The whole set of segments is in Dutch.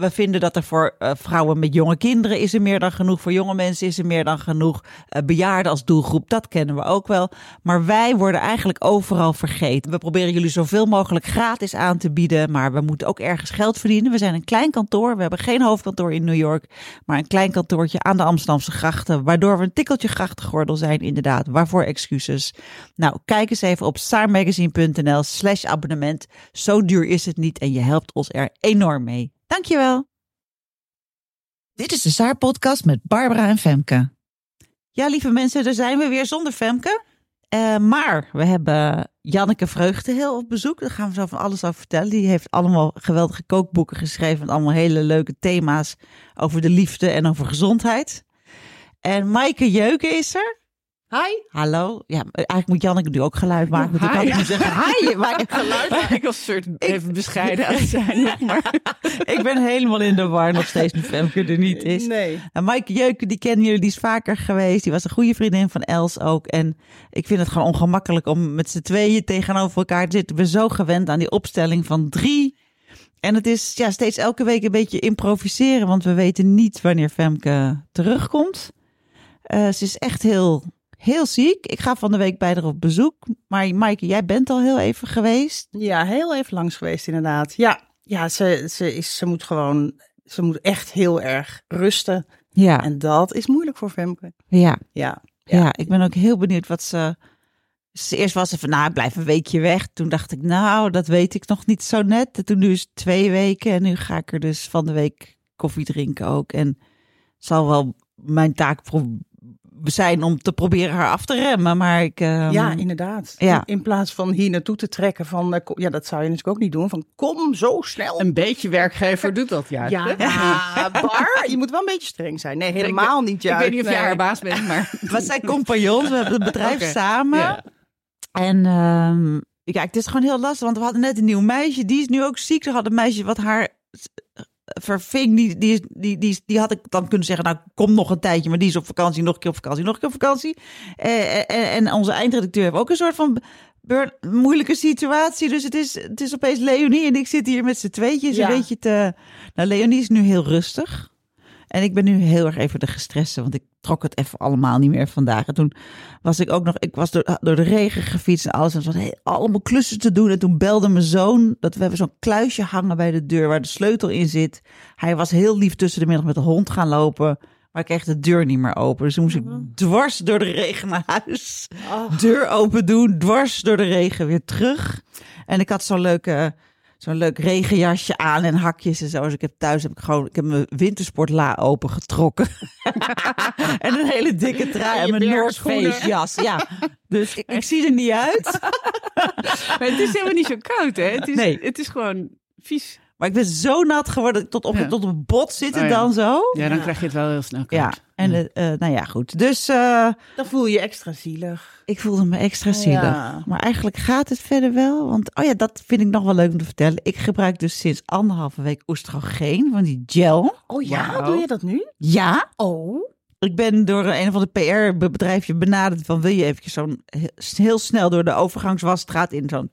we vinden dat er voor uh, vrouwen met jonge kinderen is er meer dan genoeg. Voor jonge mensen is er meer dan genoeg. Uh, bejaarden als doelgroep, dat kennen we ook wel. Maar wij worden eigenlijk overal vergeten. We proberen jullie zoveel mogelijk gratis aan te bieden. Maar we moeten ook ergens geld verdienen. We zijn een klein kantoor. We hebben geen hoofdkantoor in New York. Maar een klein kantoortje aan de Amsterdamse grachten. Waardoor we een tikkeltje grachtengordel zijn, inderdaad. Waarvoor excuses? Nou, kijk eens even op saarmagazine.nl slash abonnement. Zo duur is het niet en je helpt ons er enorm mee. Dankjewel. Dit is de Saar-podcast met Barbara en Femke. Ja, lieve mensen, daar zijn we weer zonder Femke. Uh, maar we hebben Janneke Vreugdeheel op bezoek. Daar gaan we zo van alles over vertellen. Die heeft allemaal geweldige kookboeken geschreven. Met allemaal hele leuke thema's over de liefde en over gezondheid. En Maaike Jeuken is er. Hi. Hallo. Ja, eigenlijk moet Janneke nu ook geluid maken. Want ik kan niet zeggen hi. Maar geluid Ik was soort even bescheiden aan zijn. Maar. ik ben helemaal in de war nog steeds nu Femke er niet is. Nee. En Maaike Jeuken, die kennen jullie, die is vaker geweest. Die was een goede vriendin van Els ook. En ik vind het gewoon ongemakkelijk om met z'n tweeën tegenover elkaar te zitten. We zijn zo gewend aan die opstelling van drie. En het is ja, steeds elke week een beetje improviseren. Want we weten niet wanneer Femke terugkomt. Uh, ze is echt heel heel ziek. Ik ga van de week bij haar op bezoek. Maar Maaike, jij bent al heel even geweest. Ja, heel even langs geweest inderdaad. Ja, ja ze, ze, is, ze moet gewoon, ze moet echt heel erg rusten. Ja. En dat is moeilijk voor Femke. Ja. Ja. Ja, ja ik ben ook heel benieuwd wat ze... Eerst was ze van, nou, blijf een weekje weg. Toen dacht ik, nou, dat weet ik nog niet zo net. En toen nu is het twee weken en nu ga ik er dus van de week koffie drinken ook. En zal wel mijn taak zijn om te proberen haar af te remmen. Maar ik. Uh, ja, inderdaad. Ja. In, in, plaats van hier naartoe te trekken van. Uh, ja, dat zou je natuurlijk ook niet doen. Van kom zo snel. Een beetje werkgever doet dat juist. Ja, ja bar. Je moet wel een beetje streng zijn. Nee, helemaal niet. Juist. Ik weet niet of nee. jij haar baas bent, maar. We zijn compagnons. We hebben het bedrijf okay. samen. En. Um, ja, het is gewoon heel lastig, want we hadden net een nieuw meisje. Die is nu ook ziek. Er had een meisje wat haar verving, die, die, die, die, die had ik dan kunnen zeggen, nou kom nog een tijdje, maar die is op vakantie, nog een keer op vakantie, nog een keer op vakantie. Eh, en, en onze eindredacteur heeft ook een soort van burn, moeilijke situatie. Dus het is, het is opeens Leonie en ik zit hier met z'n tweetjes Ja. een beetje te... Nou, Leonie is nu heel rustig. En ik ben nu heel erg even de gestreste, want ik trok het even allemaal niet meer vandaag. En toen was ik ook nog, ik was door, door de regen gefietst en alles. En was hey, allemaal klussen te doen. En toen belde mijn zoon, dat we hebben zo'n kluisje hangen bij de deur waar de sleutel in zit. Hij was heel lief tussen de middag met de hond gaan lopen. Maar ik kreeg de deur niet meer open. Dus toen moest ik dwars door de regen naar huis. Deur open doen, dwars door de regen weer terug. En ik had zo'n leuke zo'n leuk regenjasje aan en hakjes en zo. Dus ik heb thuis heb ik gewoon, ik heb mijn wintersportla opengetrokken. en een hele dikke trui en, je mijn North jas. Ja, dus ik, ik zie er niet uit. Maar het is helemaal niet zo koud, hè? Het is, Nee. het is gewoon vies. Maar ik ben zo nat geworden, tot op, Ja. tot op het bot zitten Oh ja. dan zo. Ja, dan krijg je het wel heel snel koud. Ja, en eh, nou ja, goed. Dus eh, Dan voel je je extra zielig. ik voelde me extra zielig. Ja. Maar eigenlijk gaat het verder wel. Want, oh ja, dat vind ik nog wel leuk om te vertellen. Ik gebruik dus sinds anderhalve week oestrogeen van die gel. Oh ja, doe je dat nu? Ja, Oh. ik ben door een of ander PR-bedrijfje benaderd van wil je eventjes zo'n heel snel door de overgangswasstraat in zo'n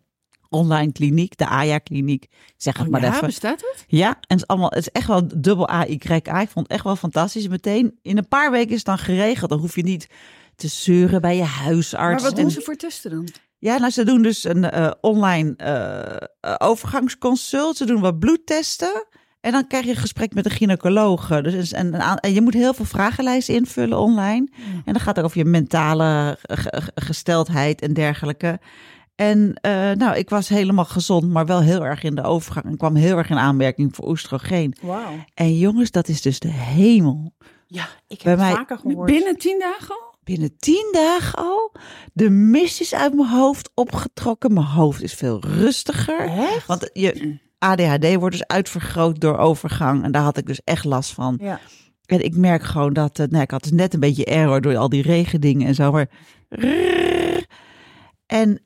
online kliniek, de AYA-kliniek. Zeg het Oh, maar ja, even. bestaat het? Ja, en het is, allemaal, het is echt wel dubbel A-Y-A. Ik vond het echt wel fantastisch. Meteen in een paar weken is het dan geregeld. Dan hoef je niet te zeuren bij je huisarts. Maar wat En- doen ze voor testen dan? Ja, nou, ze doen dus een eh, online eh, eh, overgangsconsult. Ze doen wat bloedtesten. En dan krijg je een gesprek met een gynaecoloog. Dus en, je moet heel veel vragenlijsten invullen online. En dan gaat het over je mentale ge- ge- gesteldheid en dergelijke. En eh, nou, ik was helemaal gezond, maar wel heel erg in de overgang. En kwam heel erg in aanmerking voor oestrogeen. Wauw. En jongens, dat is dus de hemel. Ja, ik Bij heb het mij- vaker gehoord. Binnen tien dagen al? Binnen tien dagen al, de mist is uit mijn hoofd opgetrokken. Mijn hoofd is veel rustiger. Echt? Want je ADHD wordt dus uitvergroot door overgang. En daar had ik dus echt last van. Ja. En ik merk gewoon dat, eh, nou, ik had dus net een beetje error door al die regendingen en zo, maar en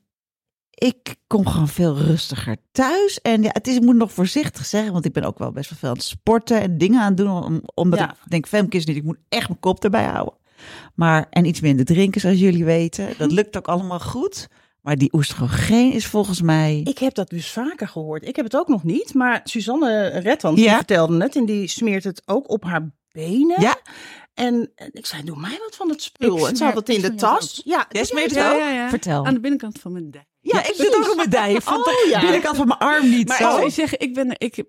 ik kom gewoon veel rustiger thuis. En ja, het is, ik moet nog voorzichtig zeggen, want ik ben ook wel best wel veel aan het sporten en dingen aan het doen, om, omdat Ja. ik denk, Femke is niet, ik moet echt mijn kop erbij houden. Maar, en iets minder drinken, zoals jullie weten. Dat lukt ook allemaal goed. Maar die oestrogeen is volgens mij... Ik heb dat dus vaker gehoord. Ik heb het ook nog niet, maar Suzanne Ja. vertelde het en die smeert het ook op haar benen. Ja. En ik zei, doe mij wat van het spul. Ik en ze had het in de tas. Ja, Jij smeert het het ook? Ja, ja, ja. Vertel. Aan de binnenkant van mijn dij. Ja, ik doe het ook op mijn dij. Van Oh, ja. binnenkant van mijn arm niet Maar zo. ik zou je zeggen, ik, ben, ik heb,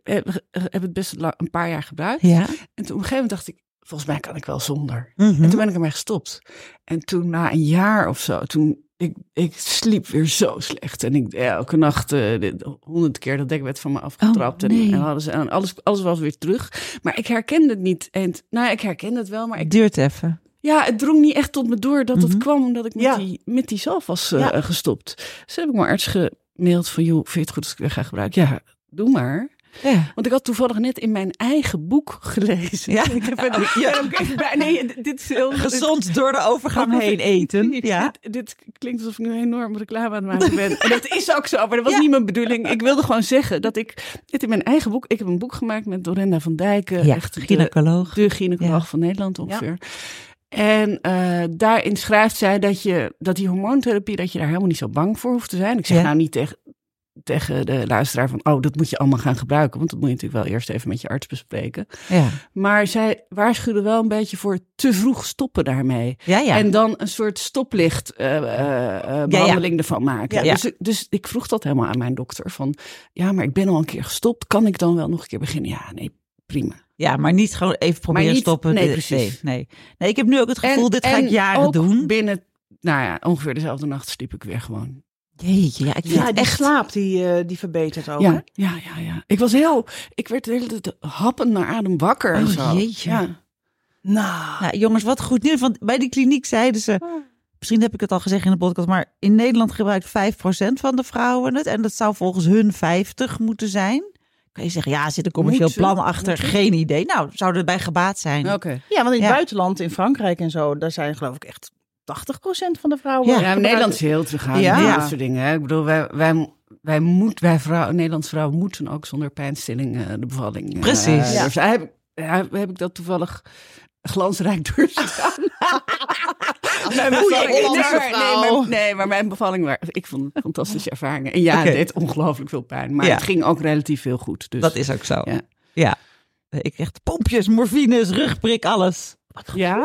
heb het best een paar jaar gebruikt. Ja. En toen op een gegeven moment dacht ik, volgens mij kan ik wel zonder. Mhm. En toen ben ik ermee gestopt. En toen na een jaar of zo, toen ik, ik sliep weer zo slecht. En ik elke nacht eh, honderd keer dat dekbed van me afgetrapt. Oh, en, nee. en, alles, en alles, alles was weer terug. Maar ik herkende het niet. En, nou, ja, ik herkende het wel, maar ik, Het duurt even. Ja, het drong niet echt tot me door dat Mhm. het kwam omdat ik met, Ja. die, met die zalf was eh, Ja. gestopt. Dus heb ik mijn arts gemaild van, joh, vind je het goed als ik weer ga gebruiken? Ja, doe maar. Ja. Want ik had toevallig net in mijn eigen boek gelezen. Ja. Ik heb het, Ja. even bij- nee, dit is heel... Gezond door de overgang heen eten. Ja. Dit, dit klinkt alsof ik nu enorm reclame aan het maken ben. En dat is ook zo, maar dat was Ja. niet mijn bedoeling. Ik wilde gewoon zeggen dat ik dit in mijn eigen boek... Ik heb een boek gemaakt met Dorenda van Dijken. Ja, echt de- gynaecoloog. de gynaecoloog Ja. van Nederland ongeveer. En eh, daarin schrijft zij dat, je, dat die hormoontherapie, dat je daar helemaal niet zo bang voor hoeft te zijn. Ik zeg Ja. nou niet tegen, tegen de luisteraar van, oh, dat moet je allemaal gaan gebruiken. Want dat moet je natuurlijk wel eerst even met je arts bespreken. Ja. Maar zij waarschuwde wel een beetje voor te vroeg stoppen daarmee. Ja, ja. En dan een soort stoplicht eh, eh, eh, behandeling ervan maken. Dus, dus ik vroeg dat helemaal aan mijn dokter. Van, ja, maar ik ben al een keer gestopt. Kan ik dan wel nog een keer beginnen? Ja, nee, prima. ja, maar niet gewoon even proberen niet- stoppen. nee, precies. Nee, nee. nee, ik heb nu ook het gevoel, En- dit ga ik jaren ook doen. binnen, nou ja, ongeveer dezelfde nacht sliep ik weer gewoon. Jeetje, ja, ik Ja, die echt... slaap die, eh, die verbetert ook. hè? Ja, ja, ja, ja. Ik was heel, ik werd de hele tijd happend naar adem wakker. en Oh, zo. jeetje. Ja. Nou, Nou, jongens, wat goed nieuws. Want bij die kliniek zeiden ze... Misschien heb ik het al gezegd in de podcast, maar in Nederland gebruikt 5% van de vrouwen het. En dat zou volgens hun 50 moeten zijn. Kan je zeggen, ja, zit een commercieel plan achter? Geen idee. Nou, zouden er bij gebaat zijn. Oké. ja, want in het Ja. buitenland, in Frankrijk en zo, daar zijn geloof ik echt 80% van de vrouwen. Ja. Ja, Nederland is heel terughoudend Ja. met Ja. dat soort dingen. Hè. Ik bedoel, wij, wij, wij, moet, wij vrouwen, Nederlandse vrouwen moeten ook zonder pijnstilling eh, de bevalling. eh, Precies. Ja. Dus heb ik dat toevallig glansrijk doorstaan. mijn bevalling, nee, nee, nee, maar mijn bevalling, waar, ik vond het een fantastische ervaring. En ja, Oké. het deed ongelooflijk veel pijn. Maar Ja. het ging ook relatief veel goed. Dus, Dat is ook zo. Ja. Ja. Ik echt pompjes, morfines, rugprik, alles. Ja?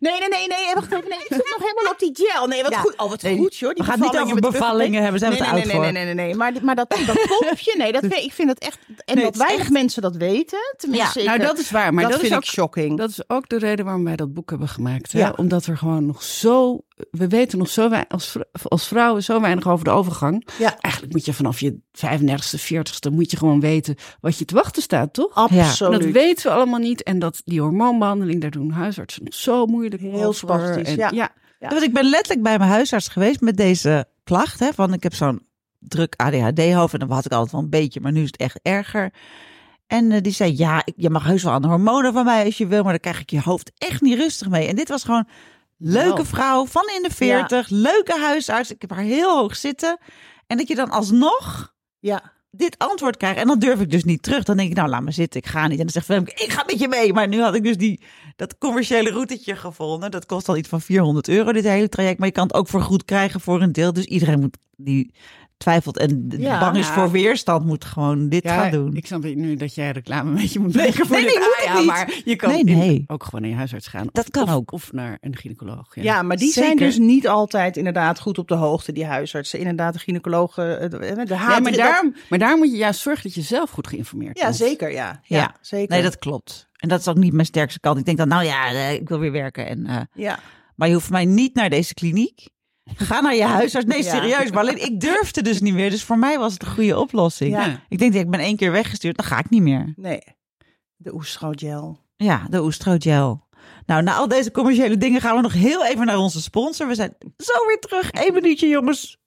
Nee, nee, nee, nee, wacht even. Nee, ik zit nog helemaal op die gel. Nee, wat Ja. goed. Oh, wat Nee, goed, joh. Die we gaan niet over bevallingen hebben, zijn we nee, te nee, oud nee, nee, nee, nee, nee. Maar, maar dat, dat pompje, nee, dat, weet- ik vind dat echt... En Nee, dat weinig echt- mensen dat weten. Tenminste, Nou, ik, dat is waar. Maar dat, dat, vind is ik ook shocking. Dat is ook de reden waarom wij dat boek hebben gemaakt. Hè? Ja. Omdat we gewoon nog zo. We weten nog zo weinig als, als vrouwen zo weinig over de overgang. Ja. Eigenlijk moet je vanaf je 35ste, 40ste. moet je gewoon weten wat je te wachten staat, toch? Absoluut. En dat weten we allemaal niet. En dat die hormoonbehandeling, daar doen huisartsen nog zo moeilijk Heel over. spastisch, En- ja. ja. Ja. Want ik ben letterlijk bij mijn huisarts geweest met deze klacht. Hè, van ik heb zo'n druk ADHD-hoofd. En dan had ik altijd wel een beetje, maar nu is het echt erger. En eh, die zei, ja, ik, je mag heus wel aan de hormonen van mij als je wil. Maar dan krijg ik je hoofd echt niet rustig mee. En dit was gewoon leuke vrouw van in de 40. Leuke huisarts. Ik heb haar heel hoog zitten. En dat je dan alsnog Ja. dit antwoord krijgt. En dan durf ik dus niet terug. Dan denk ik, nou, laat me zitten. Ik ga niet. En dan zegt Femke, ik ga met je mee. Maar nu had ik dus die, dat commerciële routetje gevonden. Dat kost al iets van 400 euro, dit hele traject. Maar je kan het ook voor goed krijgen voor een deel. Dus iedereen moet die twijfelt en Ja. bang is Ja. voor weerstand, moet gewoon dit gaan doen. Ik snap nu dat jij reclame een beetje moet Nee, maken voor nee, dit nee, moet ik AJA, niet. maar je kan Nee, in- nee. ook gewoon naar je huisarts gaan. Dat Of- kan of- ook. Of naar een gynaecoloog. Ja. Ja, maar die Zeker. zijn dus niet altijd inderdaad goed op de hoogte, die huisartsen. Inderdaad, de gynaecologen, eh, de, de Ja, maar, daar, maar daar moet je juist zorgen dat je zelf goed geïnformeerd Ja, bent. zeker, ja. Ja. Ja, zeker. Nee, dat klopt. En dat is ook niet mijn sterkste kant. Ik denk dan, nou ja, eh, ik wil weer werken. En, eh, Ja. maar je hoeft mij niet naar deze kliniek. Ga naar je huisarts. Nee, serieus. Maar alleen ik durfde dus niet meer. Dus voor mij was het een goede oplossing. Ik denk, ik ben één keer weggestuurd. Dan ga ik niet meer. Nee, de oestrogel. Ja, de oestrogel. Nou, na al deze commerciële dingen gaan we nog heel even naar onze sponsor. We zijn zo weer terug. Eén minuutje, jongens.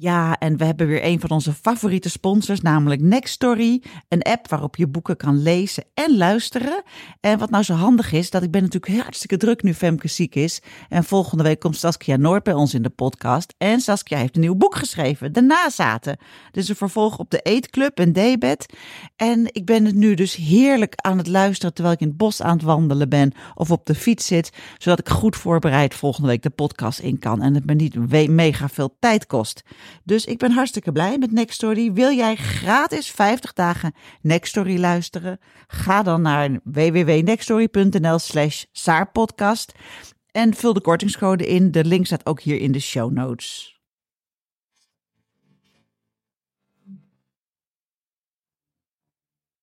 Ja, en we hebben weer een van onze favoriete sponsors, namelijk Nextory. Een app waarop je boeken kan lezen en luisteren. En wat nou zo handig is, dat ik ben natuurlijk hartstikke druk nu Femke ziek is. En volgende week komt Saskia Noord bij ons in de podcast. En Saskia heeft een nieuw boek geschreven, De Nazaten. Dus een vervolg op de Eetclub en Daybed. En ik ben het nu dus heerlijk aan het luisteren terwijl ik in het bos aan het wandelen ben of op de fiets zit. Zodat ik goed voorbereid volgende week de podcast in kan. En het me niet mega veel tijd kost. Dus ik ben hartstikke blij met Nextory. Wil jij gratis 50 dagen Nextory luisteren? Ga dan naar www.nextory.nl slash saarpodcast en vul de kortingscode in. De link staat ook hier in de show notes.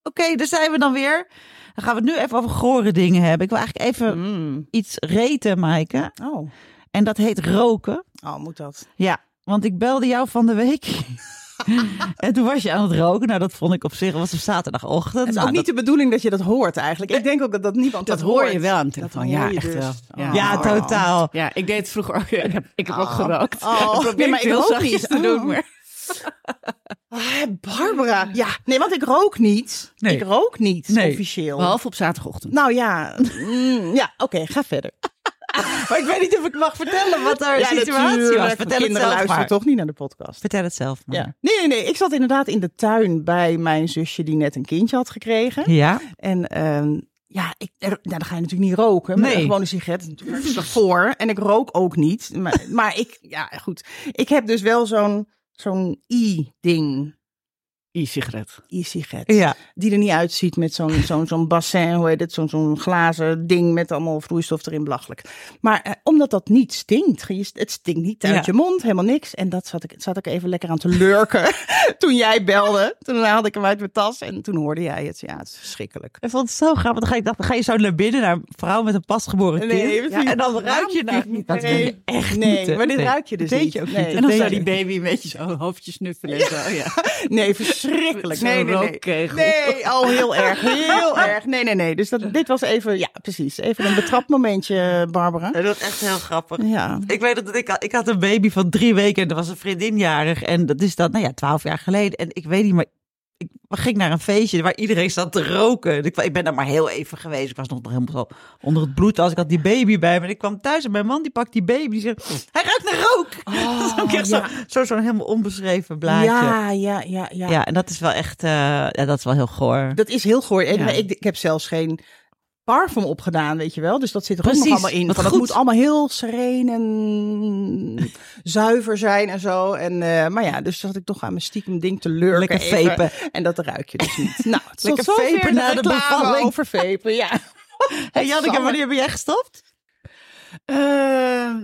Oké, daar zijn we dan weer. Dan gaan we het nu even over gore dingen hebben. Ik wil eigenlijk even Mm. iets reten, Maaike. Oh. En dat heet roken. oh, moet dat? Ja, want ik belde jou van de week. en toen was je aan het roken. Nou, dat vond ik op zich, was op zaterdagochtend. Het is Nou, ook niet dat- de bedoeling dat je dat hoort eigenlijk. Ik denk ook dat dat niemand Dat dat, hoor hoort. je wel aan de Dat telefoon. Ja, echt dus. wel. Oh. Ja, totaal. Ja, ik deed het vroeger ook. Ik heb, ik heb ook Oh. gerookt. Oh. Ik probeer Nee, maar het ik rook zachtjes niet. te doen. Oh. Maar... Ah, Barbara. Ja, nee, want ik rook niet. Nee. Ik rook niet, Nee. officieel. Behalve op zaterdagochtend. Nou ja, mm, ja oké, ga verder. Maar ik weet niet of ik mag vertellen wat er ja, situatie was. Vertel het zelf luisteren maar. toch niet naar de podcast. Vertel het zelf maar. Ja. Nee, nee, nee. Ik zat inderdaad in de tuin bij mijn zusje die net een kindje had gekregen. Ja? En ehm, ja, ik, er, nou, dan ga je natuurlijk niet roken. Maar Nee. gewoon een sigaret voor. En ik rook ook niet. Maar, maar ik, ja goed. Ik heb dus wel zo'n zo'n i-ding. E-sigaret. E-sigaret. Ja. Die er niet uitziet met zo'n zo'n zo'n bassin, hoe heet het? Zo'n zo'n glazen ding met allemaal vloeistof erin, belachelijk. Maar eh, omdat dat niet stinkt. Je- Het stinkt niet uit Ja. je mond, helemaal niks. En dat zat ik, zat ik even lekker aan te lurken toen jij belde. Toen haalde ik hem uit mijn tas en toen hoorde jij het. Ja, het is verschrikkelijk. Ik vond het zo grappig. Dan ga, ik, dan ga je zo naar binnen naar een vrouw met een pasgeboren kind. Nee, ja, en dan ruik je naar... niet. Dat wil Nee. je echt Nee, niet. hè? maar dit Nee. ruik je dus Dat deed niet. je ook Nee. niet. En dan zou die baby een beetje zo hoofdje snuffelen en zo. Ja. Nee, verschrikkelijk. Nee, nee, nee. rookkegel. Nee, oh, heel erg. Heel erg. Nee, nee, nee. Dus dat, dit was even, ja, precies. Even een betrapt momentje, Barbara. Dat is echt heel grappig. Ja. Ik weet dat ik, ik had een baby van drie weken en er was een vriendin jarig. En dat is dan, nou ja, twaalf jaar geleden. En ik weet niet, maar ik ging naar een feestje waar iedereen zat te roken. Ik, ik ben daar maar heel even geweest. Ik was nog helemaal zo onder het bloed als ik had die baby bij me. En ik kwam thuis en mijn man die pakt die baby. Die zegt, hij ruikt naar rook. dat is ook echt ja. zo- zo, zo'n helemaal onbeschreven blaadje. Ja, ja, ja, ja. Ja, en dat is wel echt, eh, ja, dat is wel heel goor. Dat is heel goor. En Ja. ik, ik heb zelfs geen parfum opgedaan, weet je wel. Dus dat zit er ook nog allemaal in. Van, het goed. moet allemaal heel sereen en zuiver zijn en zo. En, eh, maar ja, dus zat ik toch aan mijn stiekem ding te lurken. Lekker even. vapen. En dat ruik je dus niet. Nou, het Lekker tot zover vapen na de reclame bevalling. over vapen, ja. Hey Janneke, wanneer ben jij gestopt? Eh,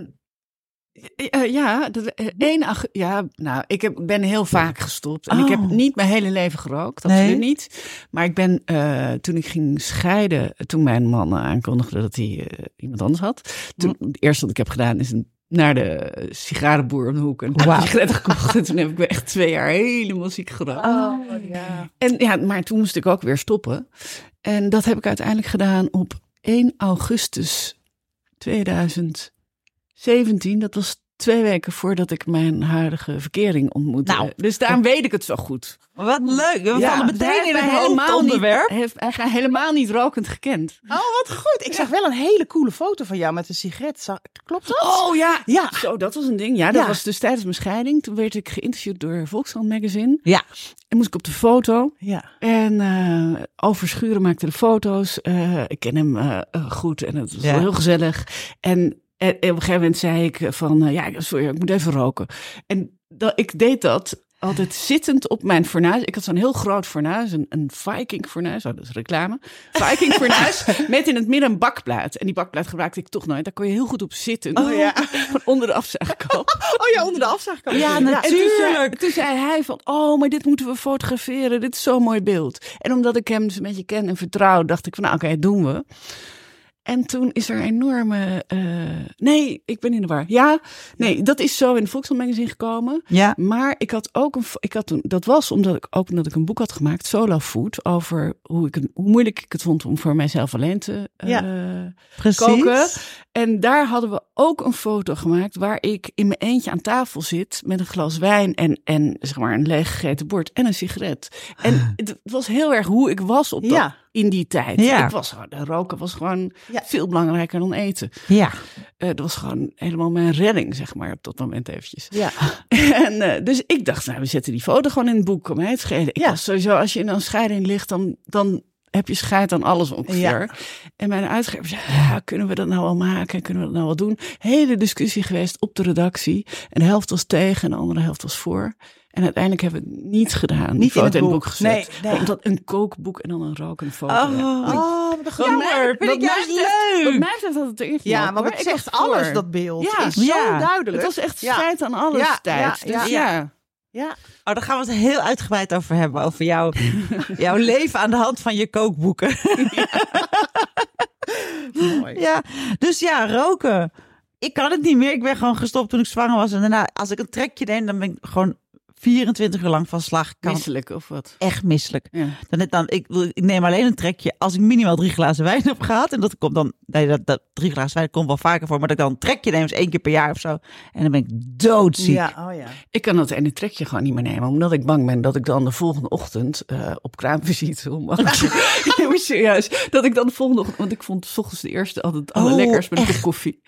eh, ja, dat, eh, één ag- ja, nou, ik heb, ben heel vaak gestopt. En ik heb Oh. niet mijn hele leven gerookt, Nee. absoluut niet. Maar ik ben, eh, toen ik ging scheiden, toen mijn man eh, aankondigde dat hij eh, iemand anders had. Toen, Hm. Het eerste wat ik heb gedaan is een, naar de sigarenboer om de hoek een Wauw. sigaret gekocht. En toen heb ik me echt twee jaar helemaal ziek gerookt. Oh, ja. En ja, maar toen moest ik ook weer stoppen. En dat heb ik uiteindelijk gedaan op 1 augustus 2017. Dat was twee weken voordat ik mijn huidige verkering ontmoette. Nou. dus daarom weet ik het zo goed. Wat leuk. We Ja, vallen meteen hij in een onderwerp. Niet, heeft hij helemaal niet rokend gekend. Oh, wat goed. Ik zag wel een hele coole foto van jou met een sigaret. Klopt dat? Oh ja. Ja. Zo, dat was een ding. Ja, dat Ja. was dus tijdens mijn scheiding. Toen werd ik geïnterviewd door Volkskrant Magazine. Ja. En moest ik op de foto. Ja. En eh Overschuren maakte de foto's. Eh, ik ken hem eh, goed en het was heel gezellig. En En, op een gegeven moment zei ik van, eh, ja, sorry, ik moet even roken. En dat, ik deed dat altijd zittend op mijn fornuis. Ik had zo'n heel groot fornuis, een, een Viking fornuis, oh, dat is reclame. Viking fornuis, met in het midden een bakplaat. En die bakplaat gebruikte ik toch nooit. Daar kon je heel goed op zitten. Oh ja. Onder de afzuigkap. Oh ja, onder de afzuigkap. Ja, En toen, zei, natuurlijk. toen zei hij van, oh, maar dit moeten we fotograferen. Dit is zo'n mooi beeld. En omdat ik hem dus een beetje ken en vertrouw, dacht ik van, nou oké, doen we. En toen is er een enorme, eh, nee, ik ben in de war. Ja, nee, dat is zo in de Volkswagen magazine gekomen. Ja. Maar ik had ook een, ik had toen, dat was omdat ik ook omdat ik een boek had gemaakt, Solo Food, over hoe, ik, hoe moeilijk ik het vond om voor mijzelf alleen te eh, Ja. Precies. koken. En daar hadden we ook een foto gemaakt waar ik in mijn eentje aan tafel zit met een glas wijn en, en zeg maar een leeg gegeten bord en een sigaret. En het was heel erg hoe ik was op dat, Ja. In die tijd. Ja. Ik was roken was gewoon Ja. veel belangrijker dan eten. Ja. Eh, dat was gewoon helemaal mijn redding, zeg maar, op dat moment eventjes. Ja. En eh, dus ik dacht, nou, we zetten die foto gewoon in het boek om mij te schelen. Ik Ja. was sowieso, als je in een scheiding ligt, dan, dan heb je scheid aan alles ongeveer. Ja. En mijn uitgever zei, ja, kunnen we dat nou wel maken? Kunnen we dat nou wel doen? Hele discussie geweest op de redactie. En de helft was tegen en de andere helft was voor. En uiteindelijk hebben we het niet gedaan. die Niet in foto het in het boek. boek gezet. Nee, nee. Omdat een kookboek en dan een rokende foto. Oh, ja. Oh, wat een mij- vind ik wat juist mij betreft- Wat leuk. mij betreft had het erin Ja, maar het Ik zegt voor. alles, dat beeld. Ja. is zo Ja. duidelijk. Het was echt Ja. scheid aan alles Ja, tijd. ja, Dus ja. ja. Ja. Oh, daar gaan we het heel uitgebreid over hebben. Over jouw, jouw leven aan de hand van je kookboeken. Mooi. Ja, dus ja, roken. Ik kan het niet meer. Ik ben gewoon gestopt toen ik zwanger was. En daarna, als ik een trekje neem, dan ben ik gewoon 24 uur lang van slag. Kan Misselijk of wat? echt misselijk. Ja. Dan, dan, ik, wil- ik neem alleen een trekje als ik minimaal drie glazen wijn heb gehad. En dat komt dan, nee, dat, dat drie glazen wijn komt wel vaker voor. Maar dat ik dan een trekje neem, is één keer per jaar of zo. En dan ben ik doodziek. Ja, oh ja. Ik kan dat ene trekje gewoon niet meer nemen, omdat ik bang ben dat ik dan de volgende ochtend eh, op kraamvisite om maar serieus, dat ik dan de volgende ochtend, want ik vond 's ochtends de eerste altijd het Oh, allerlekkers met een koffie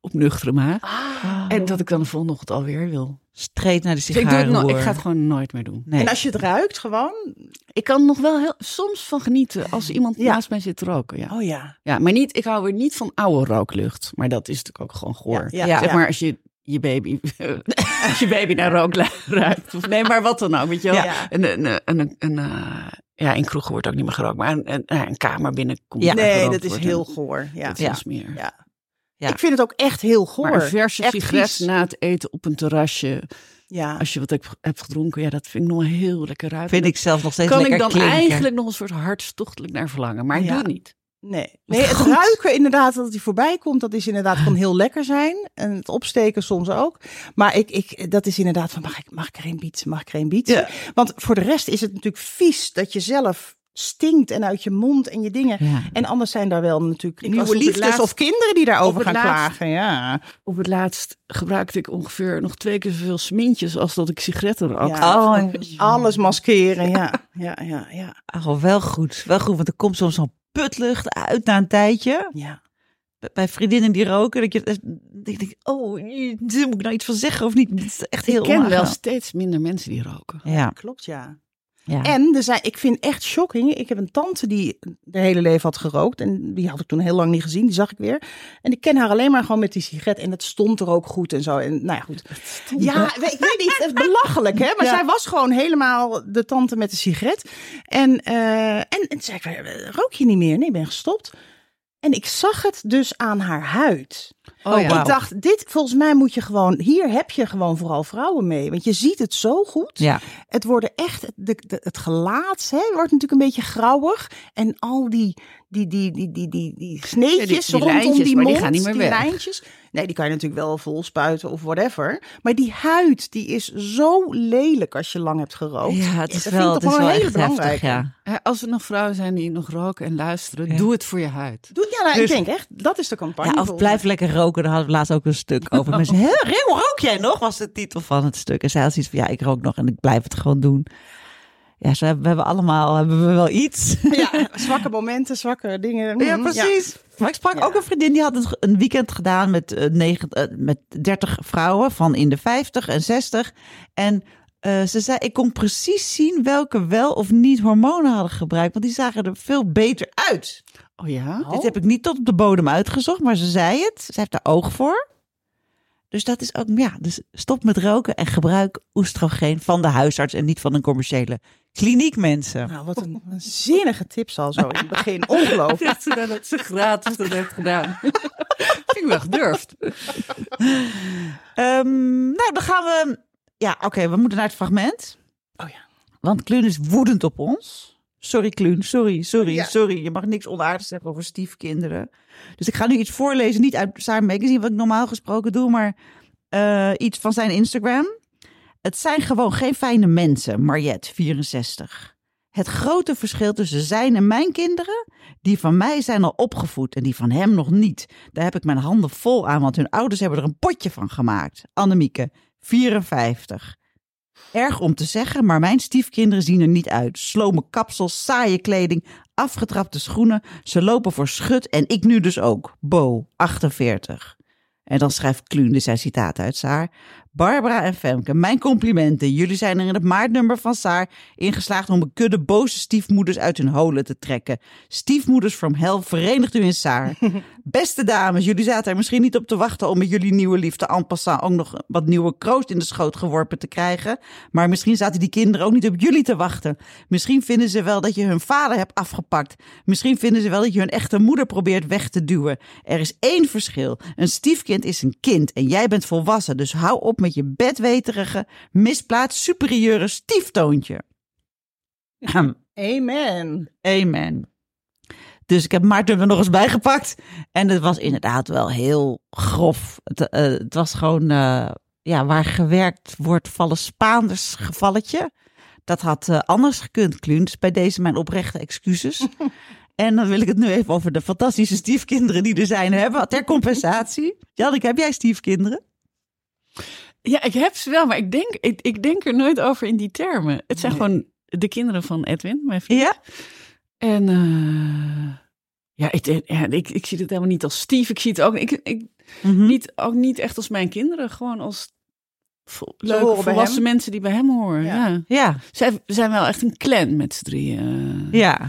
op nuchtere maag. Ah. En dat ik dan de volgende ochtend alweer wil. Streed naar de Dus ik, doe het no- ik ga het gewoon nooit meer doen. Nee. En als je het ruikt gewoon. Ik kan nog wel heel, soms van genieten als iemand Ja. naast mij zit te roken. Ja. Oh ja. ja, maar niet, ik hou weer niet van oude rooklucht. Maar dat is natuurlijk ook gewoon goor. Ja, ja. Zeg maar als je je baby, als je baby naar rook ruikt. Of nee, maar wat dan ook, weet je wel. Ja. Een, een, een, een, een, eh, ja, in kroegen wordt ook niet meer gerookt. Maar een, een, een kamer binnenkomt. Ja. waar Nee, dat is heel goor. Ja. Dat is smeer. Ja. Ja. Ik vind het ook echt heel goor. Maar een verse Echt sigaret vies. na het eten op een terrasje. Ja. Als je wat hebt, hebt gedronken, ja, dat vind ik nog heel lekker ruiken. Vind ik zelf nog steeds kan lekker ik dan klinken. eigenlijk nog een soort hartstochtelijk naar verlangen. Maar ik Ja. doe het niet. Nee, nee het ruiken inderdaad, dat hij voorbij komt, dat is inderdaad kan heel lekker zijn. En het opsteken soms ook. Maar ik, ik, dat is inderdaad van, mag ik, mag ik er een bieten, mag ik er een bieten? Ja. Want voor de rest is het natuurlijk vies dat je zelf stinkt en uit je mond en je dingen. Ja. En anders zijn daar wel natuurlijk Ik nieuwe liefdes laatst- of kinderen die daarover gaan laatst- klagen. Ja. Op het laatst gebruikte ik ongeveer nog twee keer zoveel smintjes als dat ik sigaretten rookte. Ja. Oh, Alles maskeren, ja. Ja, ja, ja. oh, wel goed. Wel goed, want er komt soms zo'n putlucht uit na een tijdje. ja. Bij- vriendinnen die roken, dat je dat ik denk, oh, daar moet ik nou iets van zeggen of niet? Het is echt heel Ik ken wel steeds minder mensen die roken. Ja, Klopt, ja. Ja. En er zijn, ik vind echt shocking. Ik heb een tante die de hele leven had gerookt. En die had ik toen heel lang niet gezien. Die zag ik weer. En ik ken haar alleen maar gewoon met die sigaret. En dat stond er ook goed en zo. En nou ja, goed. Ja, ik weet niet. Het is belachelijk, hè? Maar Ja. zij was gewoon helemaal de tante met de sigaret. En, eh, en, en toen zei ik, "Eh, rook je niet meer? Nee, ik ben gestopt. En ik zag het dus aan haar huid. Oh, Ik wauw. dacht, dit, volgens mij moet je gewoon, hier heb je gewoon vooral vrouwen mee. Want je ziet het zo goed. Ja. Het worden echt, de, de- het gelaat hè, wordt natuurlijk een beetje grauwig. En al die, die, die, die, die, die, die sneetjes Ja, die- die rondom lijntjes, die maar die mond, gaan niet meer die weg. lijntjes. Nee, die kan je natuurlijk wel vol spuiten of whatever. Maar die huid, die is zo lelijk als je lang hebt gerookt. Ja, het is dat wel, vind het ik is toch wel belangrijke. ja. Als er nog vrouwen zijn die nog roken en luisteren, Ja. doe het voor je huid. Doe, ja, nou, Dus- ik denk echt, dat is de campagne. Ja, of blijf lekker roken. Daar hadden we laatst ook een stuk over. Mensen, "Hè, hoe rook jij nog? Was de titel van het stuk. En zij had zoiets van, ja, ik rook nog en ik blijf het gewoon doen. Ja, ze hebben, we hebben allemaal hebben we wel iets. Ja, zwakke momenten, zwakke dingen. Ja, Mm, precies. Maar ik sprak Ja. ook een vriendin die had een- weekend gedaan met, eh, negen, eh, met 30 vrouwen van in de 50 en 60. En Eh, ze zei, ik kon precies zien welke wel of niet hormonen hadden gebruikt, want die zagen er veel beter uit. Oh ja? Dit heb ik niet tot op de bodem uitgezocht, maar ze zei het. Ze heeft er oog voor. Dus dat is ook, ja, dus stop met roken en gebruik oestrogeen van de huisarts en niet van een commerciële kliniek, mensen. Nou, wat een, een zinnige tip al zo in het begin. Ongelooflijk. Ze dat ze gratis dat heeft gedaan. Vind ik wel gedurfd. Ehm, nou, dan gaan we. Ja, oké, we moeten naar het fragment. Oh ja. Want Kluun is woedend op ons. Sorry, Kluun, sorry, sorry, Ja. sorry. Je mag niks onaardigs zeggen over stiefkinderen. Dus ik ga nu iets voorlezen, niet uit Saar Magazine, wat ik normaal gesproken doe, maar eh, iets van zijn Instagram. Het zijn gewoon geen fijne mensen, Mariette, 64. Het grote verschil tussen zijn en mijn kinderen, die van mij zijn al opgevoed en die van hem nog niet. Daar heb ik mijn handen vol aan, want hun ouders hebben er een potje van gemaakt. Annemieke, 54. Erg om te zeggen, maar mijn stiefkinderen zien er niet uit. Slome kapsels, saaie kleding, afgetrapte schoenen. Ze lopen voor schut en ik nu dus ook. Bo, 48. En dan schrijft Kluun, dit zijn citaten uit Saar. Barbara en Femke, mijn complimenten. Jullie zijn er in het maartnummer van Saar ingeslaagd om een kudde boze stiefmoeders uit hun holen te trekken. Stiefmoeders from hell, verenigt u in Saar. Beste dames, jullie zaten er misschien niet op te wachten om met jullie nieuwe liefde en passant ook nog wat nieuwe kroost in de schoot geworpen te krijgen. Maar misschien zaten die kinderen ook niet op jullie te wachten. Misschien vinden ze wel dat je hun vader hebt afgepakt. Misschien vinden ze wel dat je hun echte moeder probeert weg te duwen. Er is één verschil. Een stiefkind is een kind en jij bent volwassen. Dus hou op met je bedweterige, misplaatst superieure stieftoontje. Amen. Amen. Dus ik heb Maarten er nog eens bijgepakt. En het was inderdaad wel heel grof. Het, eh, het was gewoon, eh, ja, waar gewerkt wordt, vallen Spaanders gevalletje. Dat had eh, anders gekund, Kluun. Dus bij deze mijn oprechte excuses. en dan wil ik het nu even over de fantastische stiefkinderen die er zijn hebben. Ter compensatie. Janneke, heb jij stiefkinderen? Ja, ik heb ze wel, maar ik denk, ik, ik denk er nooit over in die termen. Het zijn gewoon de kinderen van Edwin, mijn vriend. Ja? En eh, ja, ik, ja ik, ik zie het helemaal niet als stief. Ik zie het ook, ik, ik, Mhm. niet, ook niet echt als mijn kinderen. Gewoon als leuke volwassen mensen die bij hem horen. Ja. Ja. Ja, Zij zijn wel echt een clan met z'n drieën. ja.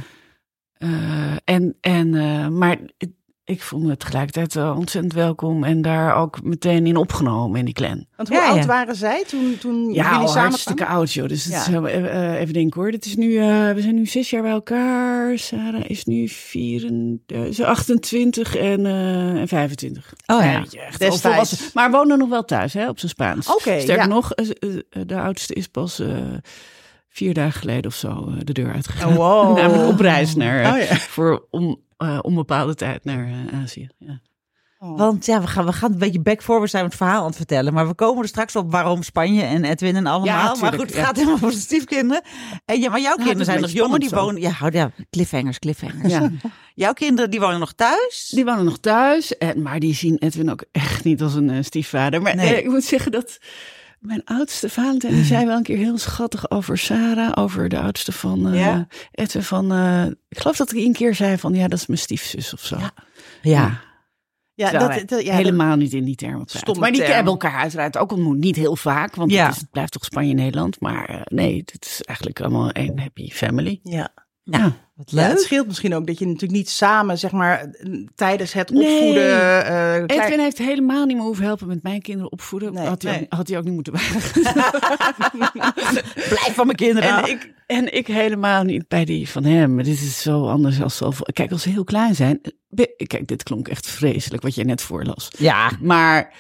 Eh, en, en, eh, maar ik, voel me tegelijkertijd wel ontzettend welkom en daar ook meteen in opgenomen in die clan. Want hoe Ja, oud ja. waren zij toen, toen Ja, jullie al samen hartstikke oud joh. Dus het Ja. is, wel- eh, eh, even denken hoor. Het is nu, eh, we zijn nu zes jaar bij elkaar. Sarah is nu 24, ze 28 en, eh, en 25. Oh ja. echt volwassen. Maar wonen nog wel thuis hè, op zijn Spaans. Oké, Sterker ja. nog, eh, eh, de oudste is pas eh, vier dagen geleden of zo eh, de deur uitgegaan. Oh, wow. Namelijk op reis naar, eh, Oh, ja. voor on, eh, onbepaalde tijd naar eh, Azië. Ja. Want ja, we gaan, we gaan een beetje back forward zijn met het verhaal aan het vertellen. Maar we komen er straks op waarom Spanje en Edwin en allemaal. Ja, maar goed, het ja. gaat helemaal over de stiefkinderen. En ja, maar jouw het kinderen zijn nog jonger. Die wonen, ja, hou- ja, cliffhangers, cliffhangers. Ja. Jouw kinderen die wonen nog thuis. Die wonen nog thuis, en, maar die zien Edwin ook echt niet als een eh, stiefvader. Maar Nee. eh, ik moet zeggen dat mijn oudste Valentijn, die zei wel een keer heel schattig over Sarah, over de oudste van eh, Ja. Edwin. Van, eh, ik geloof dat ik een keer zei van, ja, dat is mijn stiefzus of zo. Ja. ja. Dat, wij dat- ja, helemaal niet in die termen. Stomme Maar die term. hebben elkaar uiteraard ook ontmoet. Niet heel vaak, want het, is, het blijft toch Spanje-Nederland. Maar eh, nee, het is eigenlijk allemaal één happy family. Ja. Nou, wat Ja, het leuk. scheelt misschien ook dat je natuurlijk niet samen, zeg maar, tijdens het Nee. opvoeden. eh, klein- Edwin heeft helemaal niet meer hoeven helpen met mijn kinderen opvoeden. Nee, had, hij nee. ook, had hij ook niet moeten weigeren. Blijf van mijn kinderen. En ik, en ik helemaal niet bij die van hem. Dit is zo anders als zo. Kijk, als ze heel klein zijn. Kijk, dit klonk echt vreselijk wat jij net voorlas. ja, Maar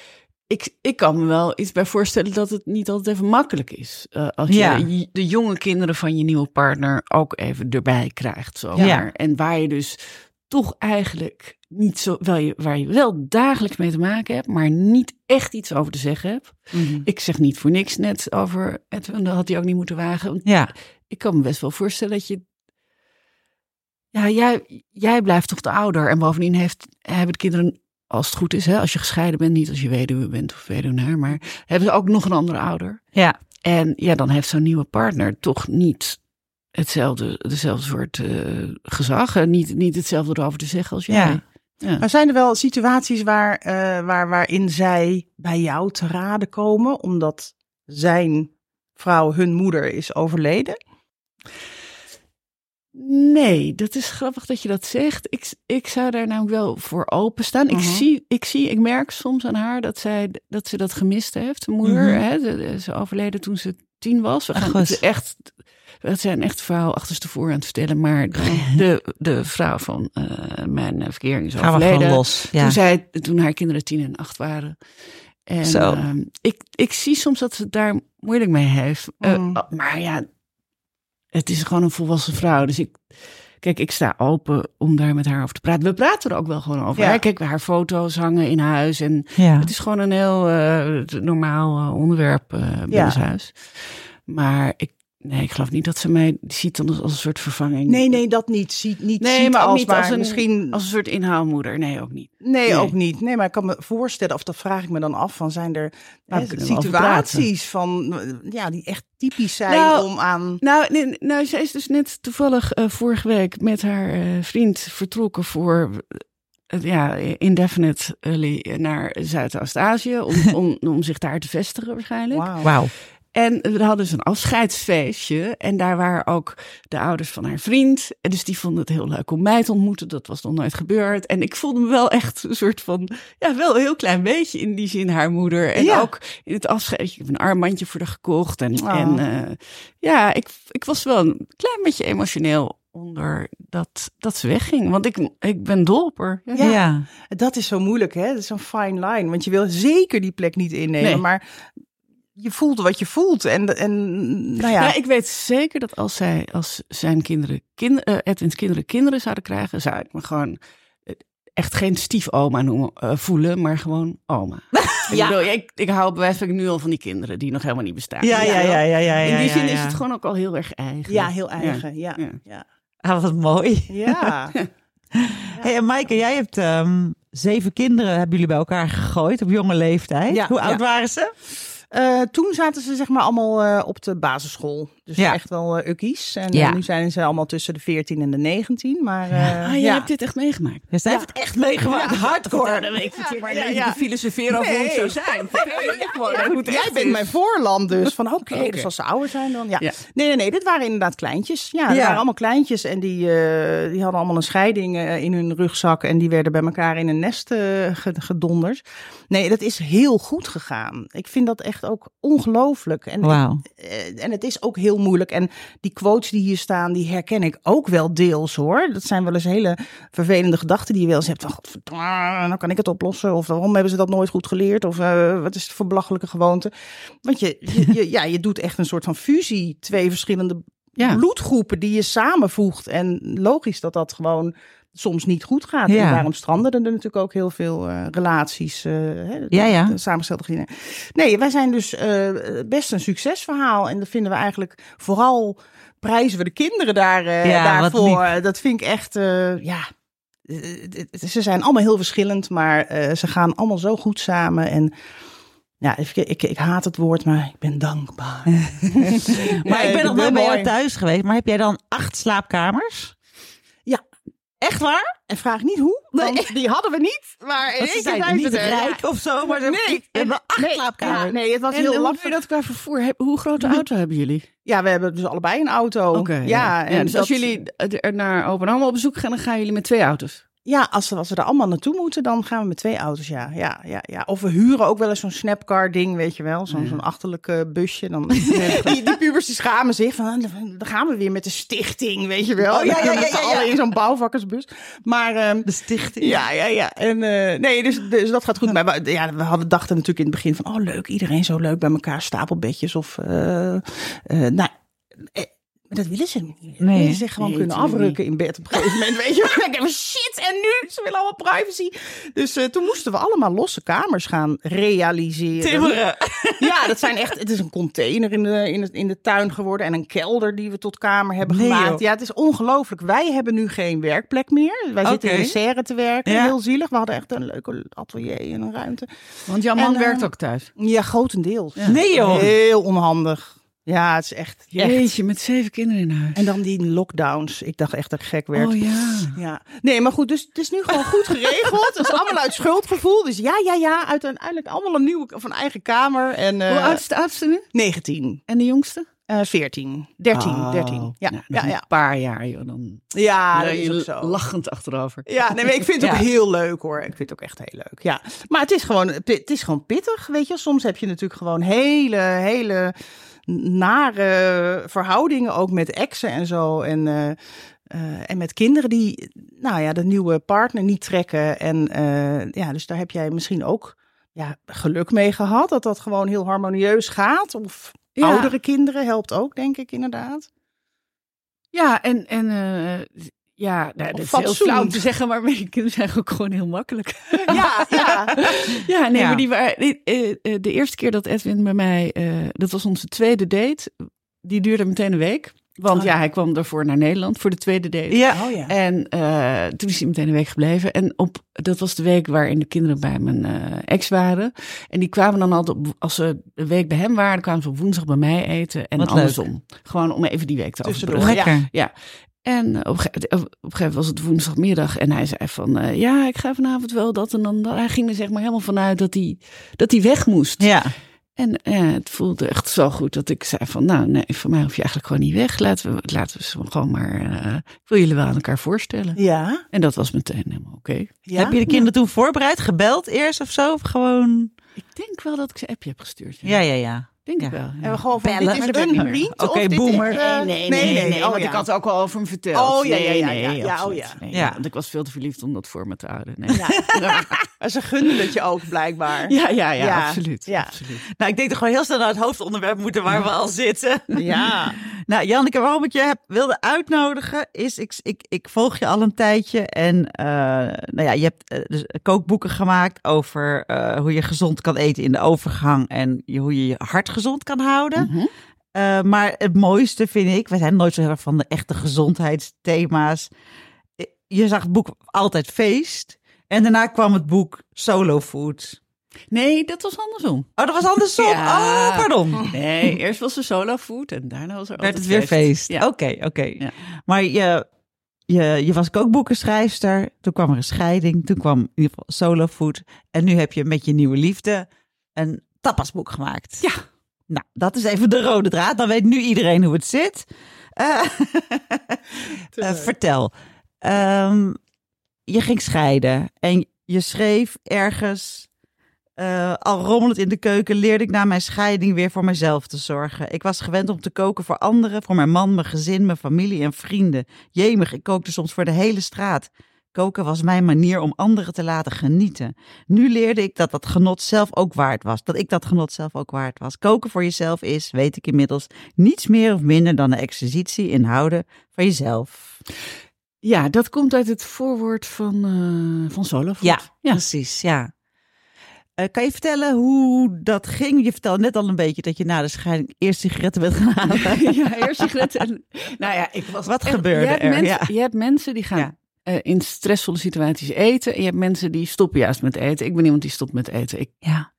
ik, ik kan me wel iets bij voorstellen dat het niet altijd even makkelijk is. Eh, als Ja. je de jonge kinderen van je nieuwe partner ook even erbij krijgt. Zo. Ja. En waar je dus toch eigenlijk niet zo, wel je, waar je wel dagelijks mee te maken hebt, maar niet echt iets over te zeggen hebt. Mhm. Ik zeg niet voor niks net over Edwin, dat had hij ook niet moeten wagen. Ja. ik kan me best wel voorstellen dat je. Ja, jij, jij blijft toch de ouder. En bovendien heeft, hebben de kinderen, als het goed is, hè, als je gescheiden bent, niet als je weduwe bent of weduwnaar, maar hebben ze ook nog een andere ouder. Ja, En ja, dan heeft zo'n nieuwe partner toch niet hetzelfde, dezelfde soort eh, gezag. En niet, niet hetzelfde erover te zeggen als jij. Ja. Ja. Maar zijn er wel situaties waar, eh, waar, waarin zij bij jou te raden komen, omdat zijn vrouw, hun moeder, is overleden? Nee, dat is grappig dat je dat zegt. Ik, ik zou daar namelijk wel voor openstaan. Ik, Mhm. zie, ik zie, ik merk soms aan haar dat, zij, dat ze dat gemist heeft. De moeder, Mhm. hè, ze overleden toen ze tien was. We Ach, gaan goed. het echt, we zijn echt verhaal achterstevoren aan het vertellen. Maar de, de vrouw van eh, mijn eh, verkering is Gaan we overleden. los. Ja. Toen, zij, toen haar kinderen tien en acht waren. En Zo. ehm, ik, ik zie soms dat ze daar moeilijk mee heeft. Eh, Mm. maar ja, het is gewoon een volwassen vrouw. Dus ik, kijk, ik sta open om daar met haar over te praten. We praten er ook wel gewoon over. Ja. hè. Kijk, haar foto's hangen in huis. En ja. het is gewoon een heel eh, normaal eh, onderwerp eh bij Ja. ons huis. Maar ik, nee, ik geloof niet dat ze mij ziet dan als, als een soort vervanging. Nee, nee, dat niet. Ziet, niet Nee, ziet maar ook als, niet maar als een, misschien... als een soort inhaalmoeder. Nee, ook niet. Nee, Nee. ook niet. Nee, maar ik kan me voorstellen, of dat vraag ik me dan af, van zijn er hè, over situaties van, ja, die echt typisch zijn Nou, om aan... Nou, nee, nou, zij is dus net toevallig eh, vorige week met haar eh, vriend vertrokken voor eh, ja, indefinitely naar Zuidoost-Azië. Om, om, om zich daar te vestigen waarschijnlijk. Wauw. Wauw. En we hadden dus een afscheidsfeestje. En daar waren ook de ouders van haar vriend. En dus die vonden het heel leuk om mij te ontmoeten. Dat was nog nooit gebeurd. En ik voelde me wel echt een soort van... Ja, wel een heel klein beetje in die zin haar moeder. En Ja. ook in het afscheid. Ik heb een armbandje voor haar gekocht. En, Oh. en eh, ja, ik, ik was wel een klein beetje emotioneel onder dat, dat ze wegging. Want ik, ik ben dol op haar. Ja. Ja. Ja. Dat is zo moeilijk, hè? Dat is een fine line. Want je wil zeker die plek niet innemen, Nee. maar je voelt wat je voelt. En, en nou ja, Ja. ik weet zeker dat als zij, als zijn kinderen, kind, eh, Edwin's kinderen kinderen zouden krijgen, zou ik me gewoon eh, echt geen stiefoma noemen, eh, voelen, maar gewoon oma. Ik, Ja. bedoel, ik, ik hou bij nu al van die kinderen die nog helemaal niet bestaan. Ja, ja, ja, ja, ja. In die zin ja. is het gewoon ook al heel erg eigen. ja, heel eigen. Ja, Ja. ja. Ah, wat mooi. ja. Hey, en Maaike, jij hebt ehm, zeven kinderen, hebben jullie bij elkaar gegooid op jonge leeftijd. Ja, Hoe oud ja. waren ze? Eh, toen zaten ze zeg maar allemaal eh, op de basisschool. Dus Ja. echt wel eh ukkies. En Ja. eh, nu zijn ze allemaal tussen de 14 en de 19. Maar eh, Ah, je ja. hebt dit echt meegemaakt. Ja, zij heeft het echt meegemaakt. Hardcore. Ik vind maar ja, ja, filosoferen over hoe het zou zijn. Ja, jij bent mijn voorland dus. Van oké, dus als ze ouder zijn dan. Ja. Nee, nee, nee, dit waren inderdaad kleintjes. Ja, waren allemaal kleintjes. En die, die hadden allemaal een scheiding in hun rugzak. En die werden bij elkaar in een nest ge- gedonderd. Nee, dat is heel goed gegaan. Ik vind dat echt ook ongelooflijk. En, en het is ook heel moeilijk. En die quotes die hier staan, die herken ik ook wel deels hoor. Dat zijn wel eens hele vervelende gedachten die je wel eens hebt. Van, nou kan ik het oplossen. Of waarom hebben ze dat nooit goed geleerd? Of eh, wat is het voor belachelijke gewoonte? Want je, je, je- ja, je doet echt een soort van fusie. Twee verschillende Ja. bloedgroepen die je samenvoegt. En logisch dat dat gewoon soms niet goed gaat. Ja. En daarom stranden er natuurlijk ook heel veel eh, relaties. eh hè, Ja, ja. de samengestelde gezinnen. Nee, wij zijn dus eh, best een succesverhaal. En dat vinden we eigenlijk vooral prijzen we de kinderen daar, eh, Ja, daarvoor. Dat vind ik echt, eh, ja. eh, Ze zijn allemaal heel verschillend, maar eh, ze gaan allemaal zo goed samen. En ja, ik, ik, ik haat het woord, maar ik ben dankbaar. Maar ik ben nog bij jou mooi. thuis geweest. Maar heb jij dan acht slaapkamers? Ja. Echt waar? En vraag niet hoe, want die hadden we niet. Maar in ze zijn zijn niet ze er. rijk of zo, maar ze Nee, we hebben acht nee, slaapkamers. ja, nee, het was En heel lastig. dat qua vervoer? Hoe grote auto hebben jullie? Ja, we hebben dus allebei een auto. Oké, ja, en dus als jullie naar Open op bezoek gaan, dan gaan jullie met twee auto's. Ja, als we, als we er allemaal naartoe moeten, dan gaan we met twee auto's, ja. ja, ja, ja. Of we huren ook wel eens zo'n snapcar ding, weet je wel. Zo'n zo'n achterlijk busje. Dan, die, die pubers die schamen zich van, "Ah, dan gaan we weer met de stichting, weet je wel. Oh, ja, ja, ja, ja, ja. in zo'n bouwvakkersbus. Maar... ehm, De stichting. ja, ja, ja. En, eh, nee, dus, dus dat gaat goed. Maar we, ja, we hadden dachten natuurlijk in het begin van, oh leuk, iedereen zo leuk bij elkaar, stapelbedjes of, eh, nou, maar dat willen ze niet. Nee. Nee, ze zich gewoon Nee, kunnen afrukken in bed op een gegeven moment. Weet je, wel. ik heb shit en nu, ze willen allemaal privacy. Dus eh, toen moesten we allemaal losse kamers gaan realiseren. Timmeren. Ja, dat zijn echt. Het is een container in de, in, het, in de tuin geworden en een kelder die we tot kamer hebben Nee, gemaakt. joh. Ja, het is ongelooflijk. Wij hebben nu geen werkplek meer. Wij zitten in de serre te werken. Ja. Heel zielig. We hadden echt een leuke atelier en een ruimte. Want jouw man En, eh, werkt werkt ook thuis. Ja, grotendeels. Nee joh. Heel onhandig. Ja, het is echt. echt. Jeetje, met zeven kinderen in huis. En dan die lockdowns. Ik dacht echt dat ik gek werd. Oh ja. Ja, nee, maar goed, dus het is nu gewoon goed geregeld. Het is allemaal uit schuldgevoel. Dus ja, ja, ja, uiteindelijk allemaal een nieuwe een eigen kamer. En, eh, Hoe oud is de oudste nu? 19, En de jongste? eh 14, 13, Oh, 13. Ja, nou, nog ja, ja. een paar jaar, joh. Dan Ja, dat is je ook zo. lachend achterover. Ja, nee, maar ik vind het ook Ja. heel leuk hoor. Ik vind het ook echt heel leuk. Ja, maar het is gewoon, het is gewoon pittig, weet je. Soms heb je natuurlijk gewoon hele, hele nare verhoudingen ook met exen en zo. En, eh, eh, en met kinderen die, nou ja, de nieuwe partner niet trekken. En eh, ja, dus daar heb jij misschien ook ja, geluk mee gehad dat dat gewoon heel harmonieus gaat. Of Ja. oudere kinderen helpt ook, denk ik inderdaad. Ja, en, en ja, nou, dat is heel flauw te zeggen, maar mijn kinderen zijn ook gewoon heel makkelijk. Ja, ja. Ja, nee, Ja. maar die waren, eh, eh, de eerste keer dat Edwin bij mij, eh, dat was onze tweede date, die duurde meteen een week. Want Oh. ja, hij kwam daarvoor naar Nederland voor de tweede date. Ja. Oh ja. En eh, toen is hij meteen een week gebleven. En op, dat was de week waarin de kinderen bij mijn ex waren. En die kwamen dan altijd, op, als ze een week bij hem waren, kwamen ze op woensdag bij mij eten. En Wat andersom. Gewoon om even die week te Tussendoor. overbruggen. Lekker. Ja. En op een gege- op een gegeven moment was het woensdagmiddag en hij zei van, eh, ja, ik ga vanavond wel dat en dan. Hij ging er zeg maar helemaal vanuit dat hij, dat hij weg moest. Ja. En eh, het voelde echt zo goed dat ik zei van, nou nee, voor mij hoef je eigenlijk gewoon niet weg. Laten we, laten we ze gewoon maar, eh, ik wil jullie wel aan elkaar voorstellen. Ja. En dat was meteen helemaal oké. ja. Heb je de kinderen toen voorbereid, gebeld eerst of zo? Of gewoon... Ik denk wel dat ik ze appje heb gestuurd. Ja, ja, ja. Denk Ja. ik wel. En we gewoon van, Bellen. dit is Maar dat weet ik een vriend Oké, of dit boomer. is, eh, Nee, nee, nee, oh, want ja. ik had ook al over hem verteld. Oh, ja, ja, Nee, ja, nee, ja, ja, absoluut. oh, ja. Nee, Ja. Want ik was veel te verliefd om dat voor me te houden. Nee. Ja. Ze gunden het je ook blijkbaar. Ja, ja, ja, Ja. absoluut. Ja. absoluut. Nou, ik denk toch gewoon heel snel naar het hoofdonderwerp moeten waar we al zitten. Ja. Nou, Janneke, waarom ik je heb, wilde uitnodigen is, ik, ik, ik volg je al een tijdje en eh, nou ja, je hebt eh, dus kookboeken gemaakt over eh, hoe je gezond kan eten in de overgang en je, hoe je je hart gezond kan houden. Mhm. Eh, maar het mooiste vind ik, wij zijn nooit zo erg van de echte gezondheidsthema's. Eh, Je zag het boek altijd feest en daarna kwam het boek Solo Food. Nee, dat was andersom. Oh, dat was andersom. Ja. Oh, pardon. Nee, eerst was er solo food en daarna was er werd het weer feest. Ja. Oké, oké. Ja. Maar je, je, je was kookboekenschrijfster. Toen kwam er een scheiding. Toen kwam in ieder geval solo food. En nu heb je met je nieuwe liefde een tapasboek gemaakt. Ja. Nou, dat is even de rode draad. Dan weet nu iedereen hoe het zit. Eh, eh, vertel. Ehm, je ging scheiden en je schreef ergens. eh, al rommelend in de keuken leerde ik na mijn scheiding weer voor mezelf te zorgen. Ik was gewend om te koken voor anderen, voor mijn man, mijn gezin, mijn familie en vrienden. Jemig, ik kookte soms voor de hele straat. Koken was mijn manier om anderen te laten genieten. Nu leerde ik dat dat genot zelf ook waard was. Dat ik dat genot zelf ook waard was. Koken voor jezelf is, weet ik inmiddels, niets meer of minder dan de exercitie in houden van jezelf. Ja, dat komt uit het voorwoord van, eh van food. Ja, precies. Ja. Eh, kan je vertellen hoe dat ging? Je vertelde net al een beetje dat je na de scheiding eerst sigaretten bent gaan halen. ja, eerst sigaretten. En, nou ja, ik was Wat echt- gebeurde je hebt er? Mensen, Ja. Je hebt mensen die gaan Ja. Eh, in stressvolle situaties eten. En je hebt mensen die stoppen juist met eten. Ik ben iemand die stopt met eten. Ik, Ja.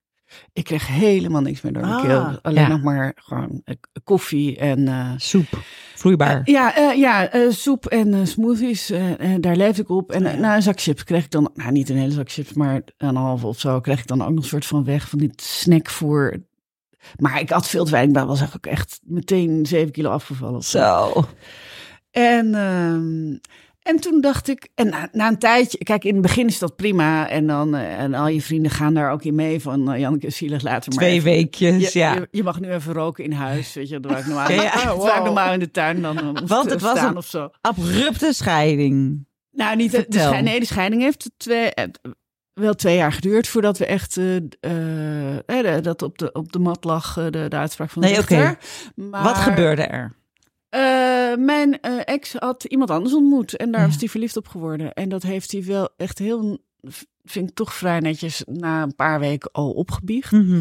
ik kreeg helemaal niks meer door mijn Ah, keel. Alleen ja. nog maar gewoon eh, koffie en... eh, Soep. Vloeibaar. ja, ja soep en smoothies, daar leefde ik op. En eh, na een zak chips kreeg ik dan, nou niet een hele zak chips, maar een halve of zo, kreeg ik dan ook nog een soort van weg van dit snackvoer. Maar ik had veel te weinig, ik was eigenlijk echt meteen 7 kilo afgevallen. zo. En, ehm, en toen dacht ik, en na, na een tijdje, kijk, in het begin is dat prima. En dan, eh, en al je vrienden gaan daar ook in mee van, uh, Janneke is zielig, later maar Twee even- weekjes, je, ja. je, je mag nu even roken in huis, weet je, dat ik normaal, Ja. Ah, normaal in de tuin dan eh, Want het was een- of zo. Abrupte scheiding. Nou, niet de, de Vertel. schei- nee, de scheiding heeft twee, eh, wel twee jaar geduurd voordat we echt eh, eh, eh, dat op de, op de mat lag, eh, de, de uitspraak van de Nee, oké. rechter. Maar, Wat gebeurde er? Eh, mijn eh, ex had iemand anders ontmoet en daar Ja. was hij verliefd op geworden. En dat heeft hij wel echt heel, vind ik toch vrij netjes, na een paar weken al opgebiecht. Mhm.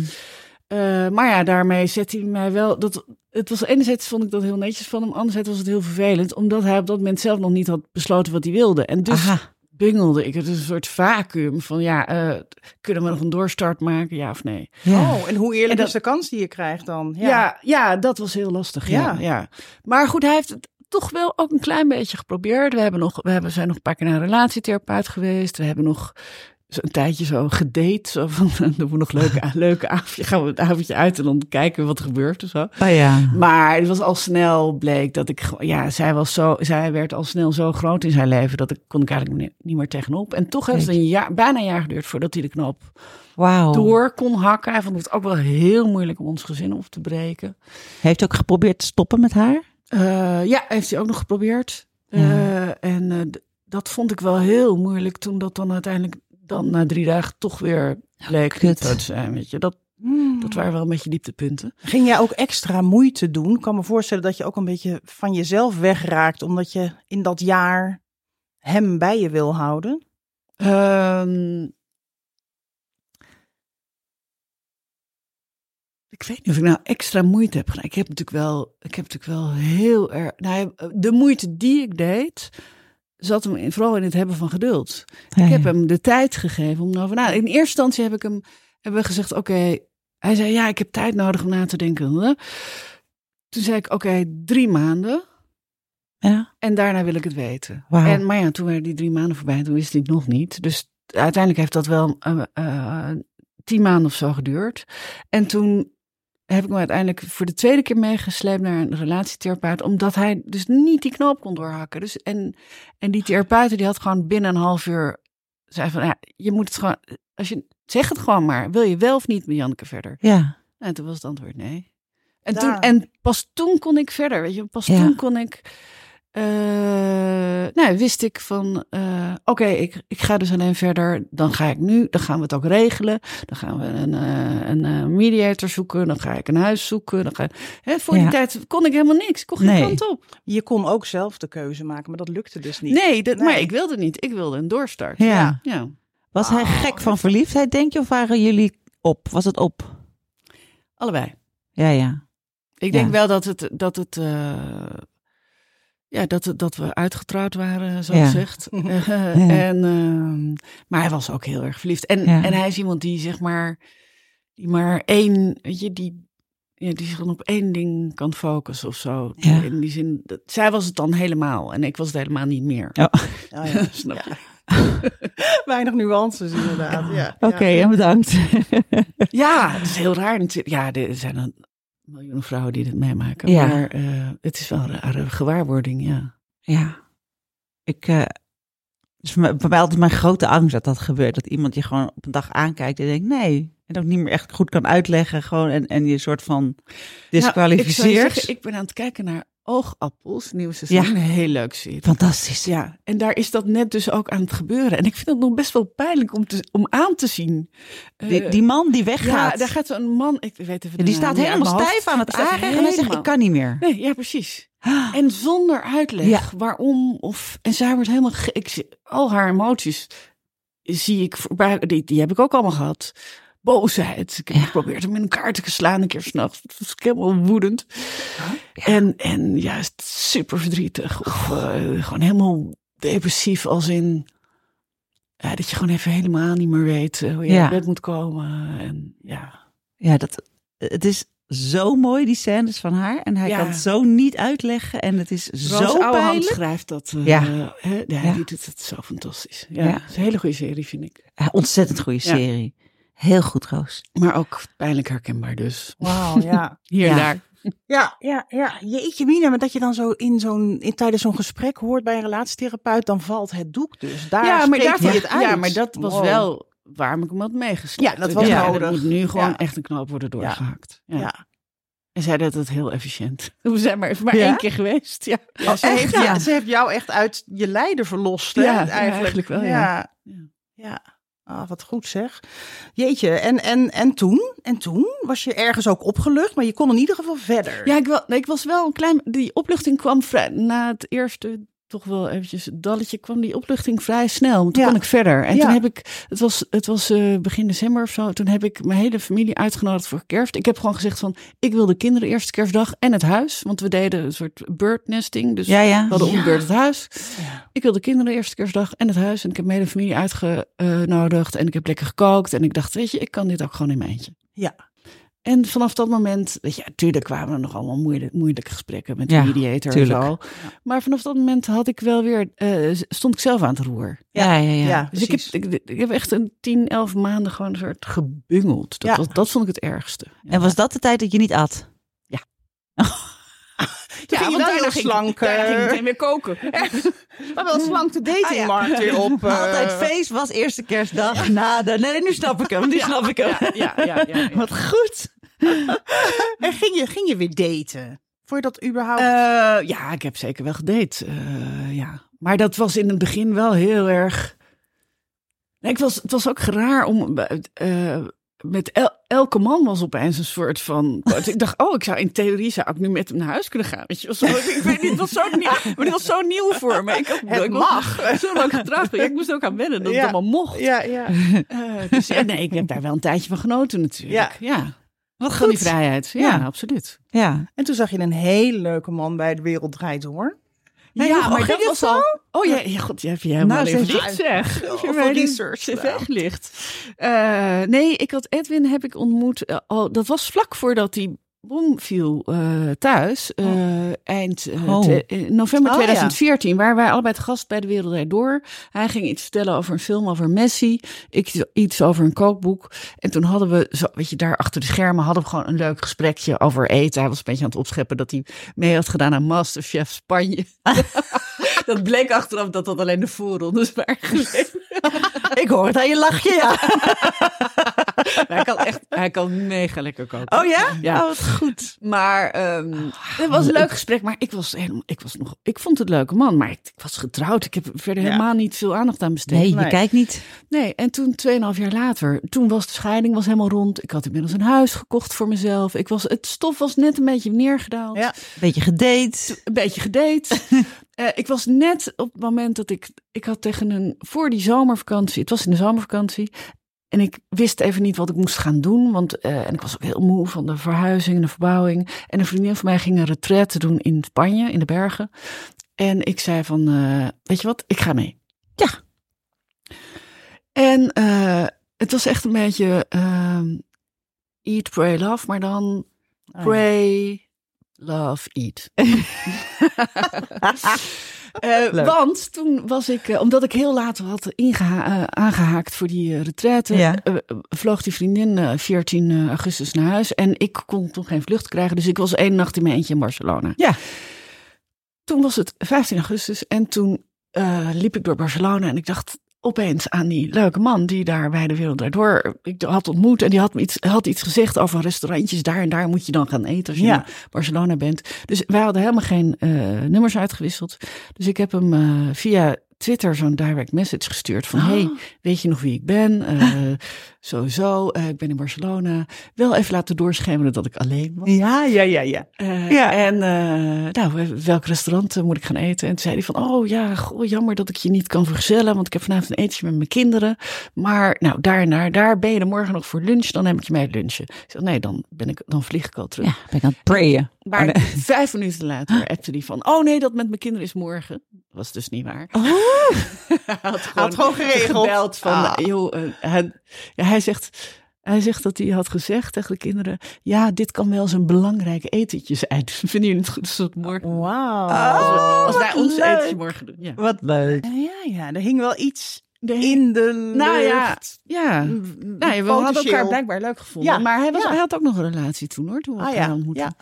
Eh, maar ja, daarmee zet hij mij wel. Dat, het was enerzijds vond ik dat heel netjes van hem, anderzijds was het heel vervelend, omdat hij op dat moment zelf nog niet had besloten wat hij wilde. En dus Aha. Bungelde ik. Het is een soort vacuüm van ja, eh, kunnen we nog een doorstart maken, ja of nee? Ja. Oh, en hoe eerlijk En dat- is de kans die je krijgt dan? Ja, ja, dat was heel lastig. Ja. Ja. Ja. Maar goed, hij heeft het toch wel ook een klein beetje geprobeerd. We, hebben nog, we hebben, zijn nog een paar keer naar een relatietherapeut geweest. We hebben nog een tijdje zo gedate. Zo van, doen we nog leuke, leuke avondje. Gaan we het avondje uit en dan kijken wat er gebeurt of zo. Oh ja. Maar het was al snel bleek dat ik, ja, zij was zo, zij werd al snel zo groot in zijn leven dat ik kon ik eigenlijk niet, meer tegenop. En toch heeft het een jaar, bijna een jaar geduurd voordat hij de knop Wauw. door kon hakken. Hij vond het ook wel heel moeilijk om ons gezin op te breken. Heeft ook geprobeerd te stoppen met haar? Eh, ja, heeft hij ook nog geprobeerd. Eh, en eh, dat vond ik wel heel moeilijk toen dat dan uiteindelijk dan na drie dagen toch weer bleek kut. niet zo te zijn. Weet je. Dat, dat waren wel een beetje dieptepunten. Ging jij ook extra moeite doen? Ik kan me voorstellen dat je ook een beetje van jezelf wegraakt, omdat je in dat jaar hem bij je wil houden. Ehm, ik weet niet of ik nou extra moeite heb gedaan. Ik heb natuurlijk wel, ik heb natuurlijk wel heel erg. Nou, de moeite die ik deed, zat hem in, vooral in het hebben van geduld. Ja, Ik heb ja. hem de tijd gegeven om erover na. In eerste instantie heb ik hem hebben we gezegd: oké. Hij zei: ja, ik heb tijd nodig om na te denken. Toen zei ik: oké, drie maanden. Ja. En daarna wil ik het weten. En, maar ja, toen waren die drie maanden voorbij en toen wist hij het nog niet. Dus uiteindelijk heeft dat wel eh, eh, tien maanden of zo geduurd. En toen heb ik hem uiteindelijk voor de tweede keer meegesleept naar een relatietherapeut. Omdat hij dus niet die knoop kon doorhakken. Dus, en, en die therapeut die had gewoon binnen een half uur... zei van, ja, je moet het gewoon... Als je, zeg het gewoon maar. Wil je wel of niet met Janneke verder? Ja. En toen was het antwoord nee. En, Daar. toen, en pas toen kon ik verder, weet je. Pas Ja. toen kon ik... eh, nou, wist ik van... eh, Oké, ik, ik ga dus alleen verder. Dan ga ik nu, dan gaan we het ook regelen. Dan gaan we een, eh, een mediator zoeken. Dan ga ik een huis zoeken. Dan ga, hè, voor Ja. die tijd kon ik helemaal niks. Ik kon geen Nee. kant op. Je kon ook zelf de keuze maken, maar dat lukte dus niet. Nee, dat, Nee. maar ik wilde niet. Ik wilde een doorstart. Ja. ja. Was hij gek van verliefdheid, denk je? Of waren jullie op? Was het op? Allebei. Ja, ja. Ik denk Ja. wel dat het, dat het, eh, ja, dat, het- dat we uitgetrouwd waren, zo Ja. gezegd. Eh, En, ehm, maar hij was ook heel erg verliefd. En, Ja. en hij is iemand die zeg maar, die maar één, weet je, die, ja, die zich dan op één ding kan focussen of zo. Ja. In die zin, dat, zij was het dan helemaal en ik was het helemaal niet meer. Oh. Oh, ja. Snap je? Weinig nuances inderdaad. Ja. Oké, Ja. en bedankt. Ja, het is heel raar. Ja, er zijn een miljoen vrouwen die dit meemaken. Ja. Maar eh, het is wel een rare gewaarwording, ja. Ja. Ik, eh is voor mij, altijd mijn grote angst dat dat gebeurt. Dat iemand je gewoon op een dag aankijkt en denkt nee. En ook niet meer echt goed kan uitleggen. Gewoon en, en je soort van Nou, ik, zou je disqualificeert. zeggen, ik ben aan het kijken naar Oogappels, nieuwe seizoen. Ja. Een heel leuk serie. Fantastisch. Ja, en daar is dat net dus ook aan het gebeuren. En ik vind het nog best wel pijnlijk om, te, om aan te zien. Die, Eh, die man die ja, weggaat. daar gaat een man, ik weet even de die staat helemaal stijf aan het aardig. En hij zegt ik kan niet meer. Nee, ja, precies. En zonder uitleg Ja. waarom. Of, en zij wordt helemaal. Ik, al haar emoties zie ik voorbij. Die, die heb ik ook allemaal gehad. Boosheid. Ik heb Ja. geprobeerd hem in elkaar te slaan een keer s'nachts. Dat was helemaal woedend. En, en juist super verdrietig. Of eh, gewoon helemaal depressief als in... Ja, dat je gewoon even helemaal niet meer weet eh, hoe je Ja. uit bed moet komen. En ja, Ja, dat, het is zo mooi, die scènes van haar. En hij Ja. kan het zo niet uitleggen. En het is Roos zo pijnlijk. schrijft dat. eh, Ja. ja, Ja. die doet het zo fantastisch. Ja, Ja. Het is een hele goede serie, vind ik. Ja, ontzettend goede Ja. serie. Heel goed, Roos. Maar ook pijnlijk herkenbaar dus. Wauw, ja. Hier Ja. en daar. Ja, ja, ja. Jeetje mina, maar dat je dan zo in zo'n, in, tijdens zo'n gesprek hoort bij een relatietherapeut, dan valt het doek dus. Daar ja, maar hij het uit. ja, maar dat was Wow. wel waarom ik hem had meegesleept. Ja, dat was ja, nodig. Er moet nu gewoon Ja. echt een knoop worden doorgehakt. Ja. Ja. En zij deed het heel efficiënt. We zijn maar, maar Ja? één keer geweest. Ja, Ja, ze, echt? heeft, Ja. ja, ze heeft jou echt uit je lijden verlost, hè, Ja, ja, eigenlijk. eigenlijk wel, ja. Ja. Ah, wat goed zeg. Jeetje, en, en, en toen? En toen? Was je ergens ook opgelucht, maar je kon in ieder geval verder. Ja, ik, wel, ik was wel een klein. Die opluchting kwam na het eerste toch wel eventjes dalletje, kwam die opluchting vrij snel. Want toen Ja. kon ik verder. En Ja. toen heb ik, het was, het was eh, begin december of zo, toen heb ik mijn hele familie uitgenodigd voor kerst. Ik heb gewoon gezegd van, ik wil de kinderen eerste kerstdag en het huis. Want we deden een soort birdnesting, dus Ja, ja. we hadden om beurt het huis. Ik wil de kinderen de eerste kerstdag en het huis. En ik heb mijn hele familie uitgenodigd en ik heb lekker gekookt. En ik dacht, weet je, ik kan dit ook gewoon in mijn eentje. Ja. En vanaf dat moment, weet je, natuurlijk kwamen er nog allemaal moeilijke, moeilijke gesprekken met de Ja, mediator tuurlijk. en zo. Maar vanaf dat moment had ik wel weer, eh, stond ik zelf aan het roer. Ja, ja, ja. Ja, Dus ik heb, ik, ik heb echt een 10, 11 maanden gewoon een soort gebungeld. Dat, Ja. was, dat vond ik het ergste. Ja. En was dat de tijd dat je niet at? Toen ging je wel heel slank. Daarna ging ik eh, meteen weer koken. Maar wel slank de datingmarkt Ah, weer op. eh. Altijd feest was eerste kerstdag na de... Nee, nu snap ik hem. Nu snap ik hem. Ja, ja, ja, ja, ja. Wat goed. En ging je, ging je weer daten? Je dat überhaupt? Eh, ja, ik heb zeker wel gedate. eh, ja. Maar dat was in het begin wel heel erg. Nee, ik was, het was ook raar om. eh, met el- elke man was opeens een soort van. Ik dacht, oh, ik zou in theorie zou ik nu met hem naar huis kunnen gaan. Weet je, zo, ik weet niet, het was zo nieuw, maar dit was zo nieuw voor me. Ik, Het ik mag. was zo lang getrouwd. Ja, ik moest ook aan wennen dat Ja. het allemaal mocht. ja, ja. Dus ja, nee, ik heb daar wel een tijdje van genoten natuurlijk. Ja. ja. Wat Van die vrijheid. Ja, Ja. absoluut. Ja. En toen zag je een hele leuke man bij De Wereld Draait Door. Ja, maar dat was al. Oh ja, ja god, je hebt je helemaal Nou, even zeg- dit zeg. Of Je research gelicht. Eh, nee, ik had Edwin heb ik ontmoet. eh, al, dat was vlak voordat die bom viel eh, thuis. eh, Eind Oh. te- eh, november Oh, ja. 2014 waren wij allebei te gast bij de Wereld Door. Hij ging iets vertellen over een film over Messi. Ik iets over een kookboek. En toen hadden we, zo, weet je, daar achter de schermen hadden we gewoon een leuk gesprekje over eten. Hij was een beetje aan het opscheppen dat hij mee had gedaan aan Masterchef Spanje. dat bleek achteraf dat dat alleen de voorrondes waren geweest. Ik hoor het aan je lachje, ja. hij kan echt, hij kan mega lekker koken. Oh ja? Ja. Oh, wat goed. Maar ehm, het was een leuk gesprek. Maar ik was ik was nog, ik vond het een leuke man. Maar ik, ik was getrouwd. Ik heb er verder Ja. helemaal niet veel aandacht aan besteed. Nee, je kijkt niet. Nee, en toen, 2,5 jaar later, toen was de scheiding was helemaal rond. Ik had inmiddels een huis gekocht voor mezelf. Ik was, het stof was net een beetje neergedaald. Ja. Beetje gedate. Een beetje gedate. Eh, ik was net op het moment dat ik, ik had tegen een, voor die zomervakantie, het was in de zomervakantie. En ik wist even niet wat ik moest gaan doen. Want, eh, en ik was ook heel moe van de verhuizing en de verbouwing. En een vriendin van mij ging een retraite doen in Spanje, in de bergen. En ik zei van, eh, weet je wat, ik ga mee. Ja. En eh, het was echt een beetje ehm, eat, pray, love. Maar dan Oh, pray, love, eat. Eh, want toen was ik, eh, omdat ik heel laat had eh, aangehaakt voor die retraite, Ja. vloog die vriendin eh, 14 augustus naar huis. En ik kon toen geen vlucht krijgen, dus ik was één nacht in mijn eentje in Barcelona. Ja. Toen was het 15 augustus en toen liep ik door Barcelona en ik dacht opeens aan die leuke man die daar bij de Wereld Draait Door ik had ontmoet. En die had me iets, had iets gezegd over restaurantjes. Daar en daar moet je dan gaan eten als je Ja. in Barcelona bent. Dus wij hadden helemaal geen eh, nummers uitgewisseld. Dus ik heb hem eh, via Twitter zo'n direct message gestuurd van... hey, weet je nog wie ik ben? Eh, sowieso, eh, ik ben in Barcelona. Wel even laten doorschemeren dat ik alleen was. Ja, ja, ja, ja. Eh, Ja. En nou, welk restaurant moet ik gaan eten? En toen zei hij van, oh ja, goh, jammer dat ik je niet kan vergezellen, want ik heb vanavond een etentje met mijn kinderen. Maar nou, daar en daar, ben je er morgen nog voor lunch, dan heb ik je mee lunchen. Ik zeg, nee, dan, ben ik, dan vlieg ik al terug. Ja, ben ik aan het prayen. Maar Oh, nee. vijf minuten later appte hij van, oh nee, dat met mijn kinderen is morgen. Dat was dus niet waar. Oh. hij had Had gewoon geregeld. gebeld van, Ah. joh, eh, hij, ja, hij zegt... Hij zegt dat hij had gezegd tegen de kinderen: Ja, dit kan wel eens een belangrijk etentje zijn. Vinden jullie het goed als het morgen Wauw. als, we- als wij wat ons leuk. etentje morgen doen. Ja. Wat leuk. Ja, ja, er hing wel iets De- in de lucht. nou ja, ja. Nou, ja, we hadden elkaar blijkbaar leuk gevonden. Ja, Maar hij, was, ja. hij had ook nog een relatie toen hoor. Toen we Ah, elkaar ja, ontmoetten.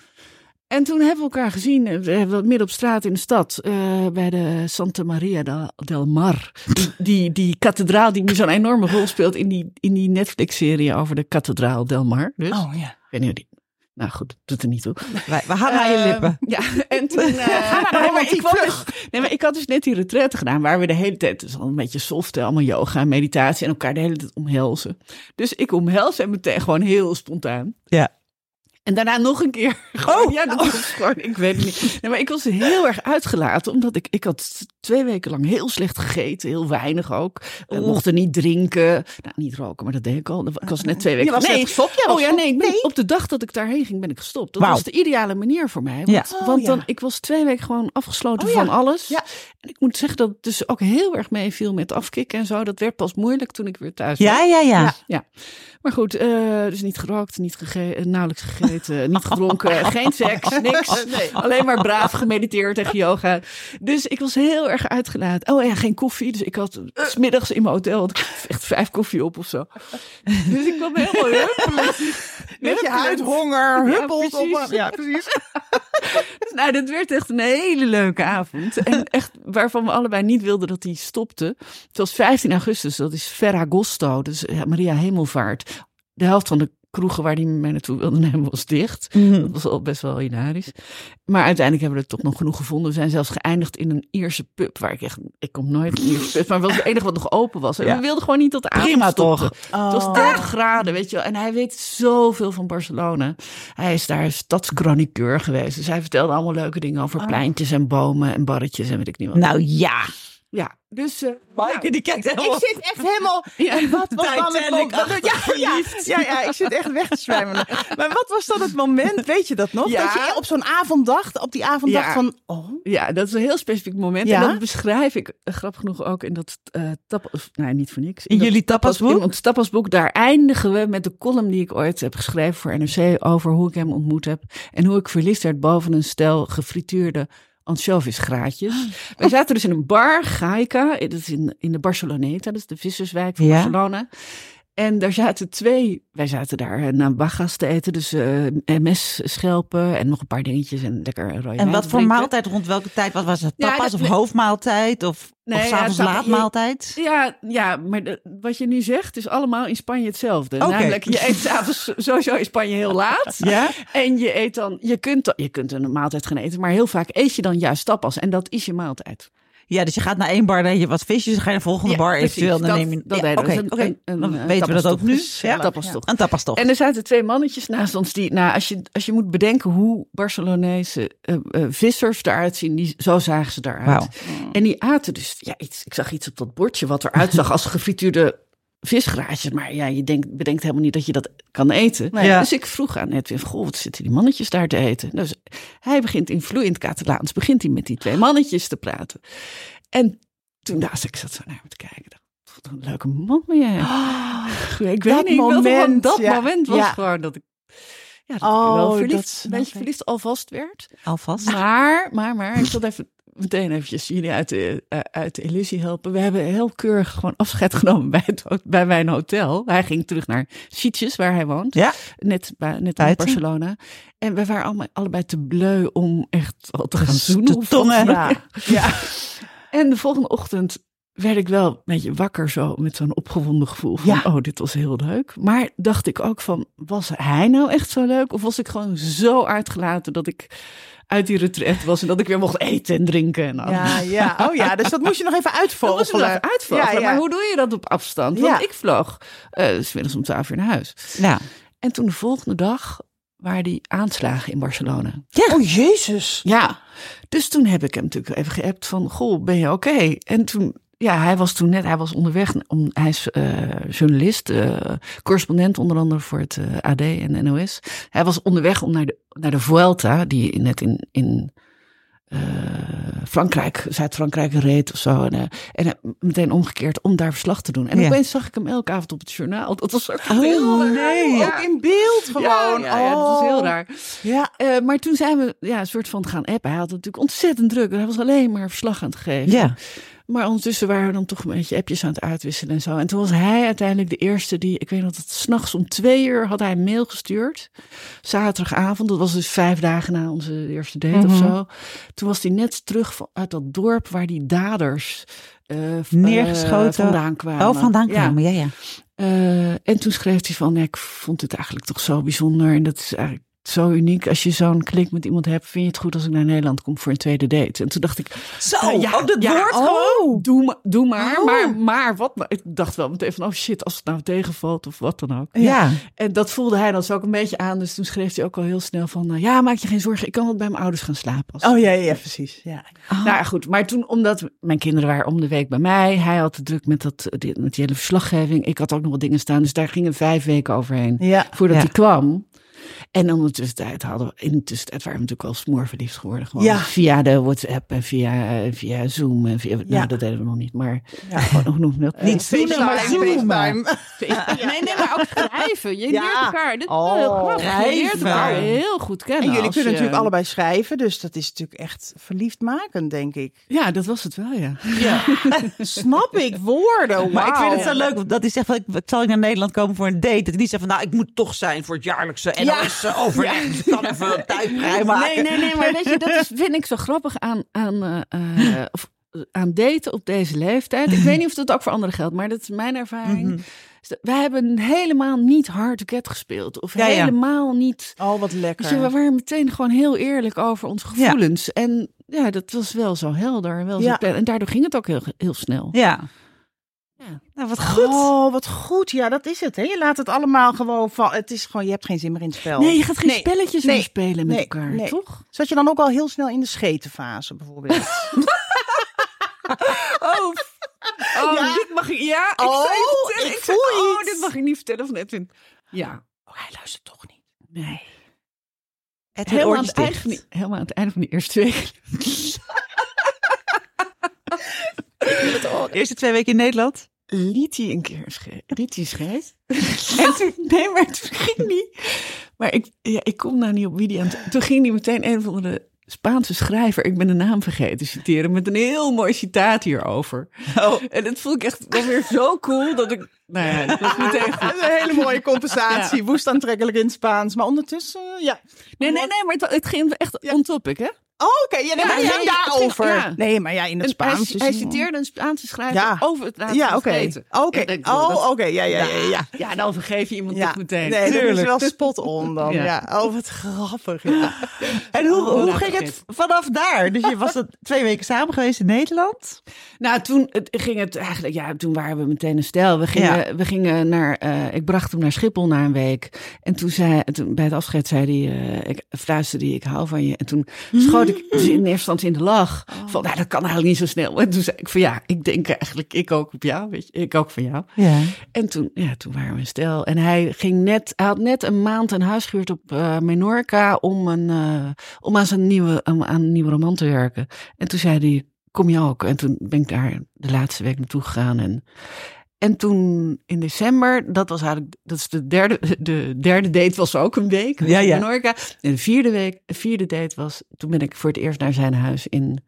En toen hebben we elkaar gezien. eh, We hebben midden op straat in de stad. eh, bij de Santa Maria del, del Mar. Die, die, die kathedraal die nu zo'n enorme rol speelt in die, in die Netflix-serie over de kathedraal del Mar. Dus, Oh ja. ik weet niet die... Nou goed, doet er niet toe. Wij, we gaan naar je Ehm, lippen. Ja, en toen... eh, maar nee, maar ik dus, nee, maar ik had dus net die retraite gedaan... waar we de hele tijd... dus al een beetje soft, hè, allemaal yoga en meditatie... en elkaar de hele tijd omhelzen. Dus ik omhels hem meteen gewoon heel spontaan. Ja. En daarna nog een keer. Oh. ja, dat was gewoon, ik weet het niet. Nee, maar ik was heel erg uitgelaten, omdat ik, ik had twee weken lang heel slecht gegeten, heel weinig ook. We mochten niet drinken, nou niet roken, maar dat deed ik al. Ik was net twee weken. Je was net gestopt? Oh ja, nee, ben- Nee? op de dag dat ik daarheen ging, ben ik gestopt. Dat was de ideale manier voor mij. Ja. Want, Oh, want ja. dan, ik was twee weken gewoon afgesloten Oh, ja. van alles. Ja. En ik moet zeggen dat het dus ook heel erg meeviel met afkicken en zo. Dat werd pas moeilijk toen ik weer thuis was. Ja, ja, ja. Ja, maar goed, eh, dus niet gerookt, niet eh, nauwelijks gegeten, niet gedronken, geen seks, niks. Alleen maar braaf gemediteerd en yoga. Dus ik was heel erg uitgelaten. Oh ja, geen koffie. Dus ik had s smiddags in mijn hotel had ik echt vijf koffie op of zo. Dus ik kwam helemaal huppelend. Met je huidhonger, Ja, huppelt op. precies. Ja, precies. Dus nou, dat werd echt een hele leuke avond. En echt waarvan we allebei niet wilden dat die stopte. Het was 15 augustus, dat is Ferragosto, dus ja, Maria Hemelvaart. De helft van de kroegen waar die mij naartoe wilde nemen was dicht. Mhm. Dat was al best wel hilarisch. Maar uiteindelijk hebben we er toch nog genoeg gevonden. We zijn zelfs geëindigd in een Ierse pub. Waar ik echt, ik kom nooit in een Ierse pub. Maar het was het enige wat nog open was. En Ja. we wilden gewoon niet dat de avond Prima toch? Het was 30 graden, weet je wel. En hij weet zoveel van Barcelona. Hij is daar stadschroniqueur geweest. Dus hij vertelde allemaal leuke dingen over pleintjes en bomen en barretjes en weet ik niet wat. Nou ja. Ja, dus... Maaike, die kijkt helemaal... Ik zit echt helemaal... Ja. En wat was dan het moment? Ja, ja, ja, ja, ik zit echt weg te zwemmen. Maar wat was dan het moment, weet je dat nog? Ja. Dat je op zo'n avond dacht, op die avond dacht van... Oh, Ja, dat is een heel specifiek moment. En dat beschrijf ik, eh, grappig genoeg, ook in dat tapas... Nee, niet voor niks. In dat jullie tapasboek? In ons tapasboek, daar eindigen we met de column die ik ooit heb geschreven voor NRC... over hoe ik hem ontmoet heb. En hoe ik verliefd werd boven een stel gefrituurde anchovisgraatjes. Wij zaten dus in een bar, Gaika. Dat is in, in de Barceloneta, dat is de visserswijk van Ja. Barcelona. En daar zaten twee, wij zaten daar eh, nabagas te eten, dus eh MS-schelpen en nog een paar dingetjes en lekker rode En wat voor drinken. maaltijd, rond welke tijd? Wat was het? Ja, Tapas dat- of hoofdmaaltijd? Of, Nee, of ja, s'avonds tap- laatmaaltijd? Ja, ja, maar de- wat je nu zegt is allemaal in Spanje hetzelfde. Namelijk, je eet s'avonds sowieso in Spanje heel laat. Ja? En je eet dan, je kunt, je kunt een maaltijd gaan eten, maar heel vaak eet je dan juist tapas. En dat is je maaltijd. Ja, dus je gaat naar één bar, dan je wat visjes, dan ga je naar de volgende Ja, bar precies. eventueel. Dan Dat- neem je... dat ja, een- een- een, dan weten we dat ook nu. tapastocht. Ja. Tapastocht. Een tapas toch. En er zaten twee mannetjes naast ons die, nou, als je, als je moet bedenken hoe Barcelonese eh, eh, vissers eruit zien, die, zo zagen ze daaruit. En die aten dus, ja, iets, ik zag iets op dat bordje wat eruit zag als gefrituurde visgraatjes. Maar ja, je denkt, bedenkt helemaal niet dat je dat kan eten. Nee. Ja. Dus ik vroeg aan Edwin, goh, wat zitten die mannetjes daar te eten? Dus hij begint in vloeiend Catalaans, begint hij met die twee mannetjes te praten. En toen dacht ik, zat zo naar hem te kijken. Wat een leuke man ben jij. ik weet dat niet, moment, dat ja. moment was Ja. gewoon dat ik, ja, dat Oh, ik wel dat verliefd, snap een beetje verliefd alvast werd. Alvast. Maar, maar, maar, ik zal even meteen eventjes jullie uit de, eh, uit de illusie helpen. We hebben heel keurig gewoon afscheid genomen bij, het, bij mijn hotel. Hij ging terug naar Sitges, waar hij woont. Ja. Net, bij, net in. Barcelona. En we waren allemaal, allebei te bleu om echt al te gaan Te zoenen. tongen. ja. ja. En de volgende ochtend werd ik wel een beetje wakker zo met zo'n opgewonden gevoel van, Ja. oh, dit was heel leuk. Maar dacht ik ook van, was hij nou echt zo leuk? Of was ik gewoon zo uitgelaten dat ik uit die retret was en dat ik weer mocht eten en drinken en. Ja, ja. Oh ja, dus dat moest je nog even Dat uitvogelen. nog even uitvogelen. Ja, ja. Maar hoe doe je dat op afstand? Want Ja. ik vloog uh, smiddags om twaalf uur naar huis. Ja. En toen de volgende dag waren die aanslagen in Barcelona. Oh jezus. Ja, dus toen heb ik hem natuurlijk even geappt van, goh, ben je oké? En toen, ja, hij was toen net, hij was onderweg, om, hij is eh, journalist, eh, correspondent onder andere voor het eh, AD en NOS. Hij was onderweg om naar de, naar de Vuelta, die net in, in Frankrijk, Zuid-Frankrijk reed of zo. En, en meteen omgekeerd om daar verslag te doen. En Ja. opeens zag ik hem elke avond op het journaal. Dat was ook Oh, heel nee. Ja. Ook in beeld gewoon. Ja, ja, ja, dat was heel Oh. raar. Ja. Maar toen zijn we ja, een soort van gaan appen. Hij had het natuurlijk ontzettend druk. Hij was alleen maar verslag aan het geven. Ja. Maar ondertussen waren we dan toch een beetje appjes aan het uitwisselen en zo. En toen was hij uiteindelijk de eerste die, ik weet nog dat het s'nachts om twee uur had hij een mail gestuurd. Zaterdagavond, dat was dus vijf dagen na onze eerste date of Mhm. zo. Toen was hij net terug uit dat dorp waar die daders eh, v- Neergeschoten. eh, vandaan kwamen. Oh, vandaan kwamen. Ja, ja. Eh, en toen schreef hij van, ik vond het eigenlijk toch zo bijzonder. En dat is eigenlijk zo uniek. Als je zo'n klik met iemand hebt, vind je het goed als ik naar Nederland kom voor een tweede date? En toen dacht ik, Zo, eh, ja, ook dat ja, woord oh, gewoon. Doe, maar- doe maar, Oh. maar, maar wat? nou? Ik dacht wel meteen van, oh shit, als het nou tegenvalt of wat dan ook. Ja. En dat voelde hij dan zo ook een beetje aan. Dus toen schreef hij ook al heel snel van, eh, ja, maak je geen zorgen. Ik kan wel bij mijn ouders gaan slapen. Als Oh ja, ja, precies. Ja. nou ja, goed. Maar toen, omdat mijn kinderen waren om de week bij mij. Hij had te druk met, dat, met die hele verslaggeving. Ik had ook nog wat dingen staan. Dus daar gingen vijf weken overheen Ja. voordat hij kwam. En ondertussen hadden we, in de tussentijd waren we natuurlijk wel smoorverliefd geworden. Gewoon Ja. Via de WhatsApp en via, eh, via Zoom. En via, Ja. Nou, dat deden we nog niet. Maar gewoon, je dat? Niet zoenen, maar zoomen. Nee, nee, maar ook schrijven. Je Ja. leert elkaar. Dit, Oh, je leert elkaar heel goed kennen. En jullie kunnen je- natuurlijk allebei schrijven, dus dat is natuurlijk echt verliefdmakend, denk ik. Ja, dat was het wel, ja. Snap ik, woorden. Maar ik vind het zo leuk, want dat hij zegt van, ik, ik zal ik naar Nederland komen voor een date. Dat hij niet zegt van, nou, ik moet toch zijn voor het jaarlijkse ja. Dus ik kan even een tijd vrijmaken. Nee, nee, nee, maar weet je, dat is, vind ik zo grappig aan, aan, eh, eh, of, eh, aan daten op deze leeftijd. Ik weet niet of dat ook voor anderen geldt, maar dat is mijn ervaring. Mhm. Wij hebben helemaal niet hard get gespeeld. Of Ja, ja. helemaal niet... Oh, wat lekker. Je, we waren meteen gewoon heel eerlijk over onze gevoelens. En ja, dat was wel zo helder. Wel zo En daardoor ging het ook heel, heel snel. Ja. Nou, wat goed. Oh, wat goed. Ja, dat is het. Hè? Je laat het allemaal gewoon van. Het is gewoon, je hebt geen zin meer in het spel. Nee, je gaat geen Nee. spelletjes Nee. meer spelen met Nee. elkaar, Nee. toch? Zat je dan ook al heel snel in de schetenfase, bijvoorbeeld? Oh, oh Ja? dit mag ik... Ja, ik Oh, zou je vertellen. ik Ik zei, oh, dit mag ik niet vertellen van Edwin. Ja. Oh, hij luistert toch niet. Nee. Het Helemaal aan, het eind van die, helemaal aan het einde van die eerste week. De eerste twee weken in Nederland. Liet hij een keer liet hij scheet. en toen, nee, maar toen ging hij. Maar ik, ja, ik kom nou niet op wie die aan Toen ging hij meteen een van de Spaanse schrijver, ik ben de naam vergeten, citeren met een heel mooi citaat hierover. Oh. En dat vond ik echt wel weer zo cool dat ik, nou ja, dat was meteen goed. Een hele mooie compensatie. Woest aantrekkelijk in het Spaans. Maar ondertussen, ja. Nee, nee, nee, maar het, het ging echt on topic, hè? Oh, oké. Ja, nee, Ja, maar het ja, ging daarover. ja. Nee, maar ja, in het hij, Spaans. hij citeerde een Spaanse schrijver over het laten Ja, oké. Oké. Oh, oké. Ja, ja, ja, ja. Ja, dan vergeef je iemand toch meteen. Nee, dat is wel spot on dan. Ja. Oh, wat grappig. En hoe, Oh, hoe ging het vanaf daar? Dus je was dat twee weken samen geweest in Nederland? Nou, toen het, ging het eigenlijk, ja, toen waren we meteen een stel. We gingen, we gingen naar, eh, ik bracht hem naar Schiphol na een week. En toen zei, toen, bij het afscheid zei hij, eh, ik fluisterde hij, ik hou van je. En toen schoot ik dus in eerste instantie in de lach. Van, nou, dat kan eigenlijk niet zo snel. En toen zei ik van, ja, ik denk eigenlijk, ik ook op jou, weet je, ik ook van jou. Ja. En toen, ja, toen waren we een stel. En hij ging net, hij had net een maand een huis gehuurd op eh Menorca om, een, eh, om aan zijn nieuwe, aan, aan een nieuwe roman te werken. En toen zei hij, kom je ook? En toen ben ik daar de laatste week naartoe gegaan. En, en toen in december, dat was eigenlijk, dat is de derde, de derde date was ook een week. Ja, ja. Menorca. En de vierde week, de vierde date was, toen ben ik voor het eerst naar zijn huis in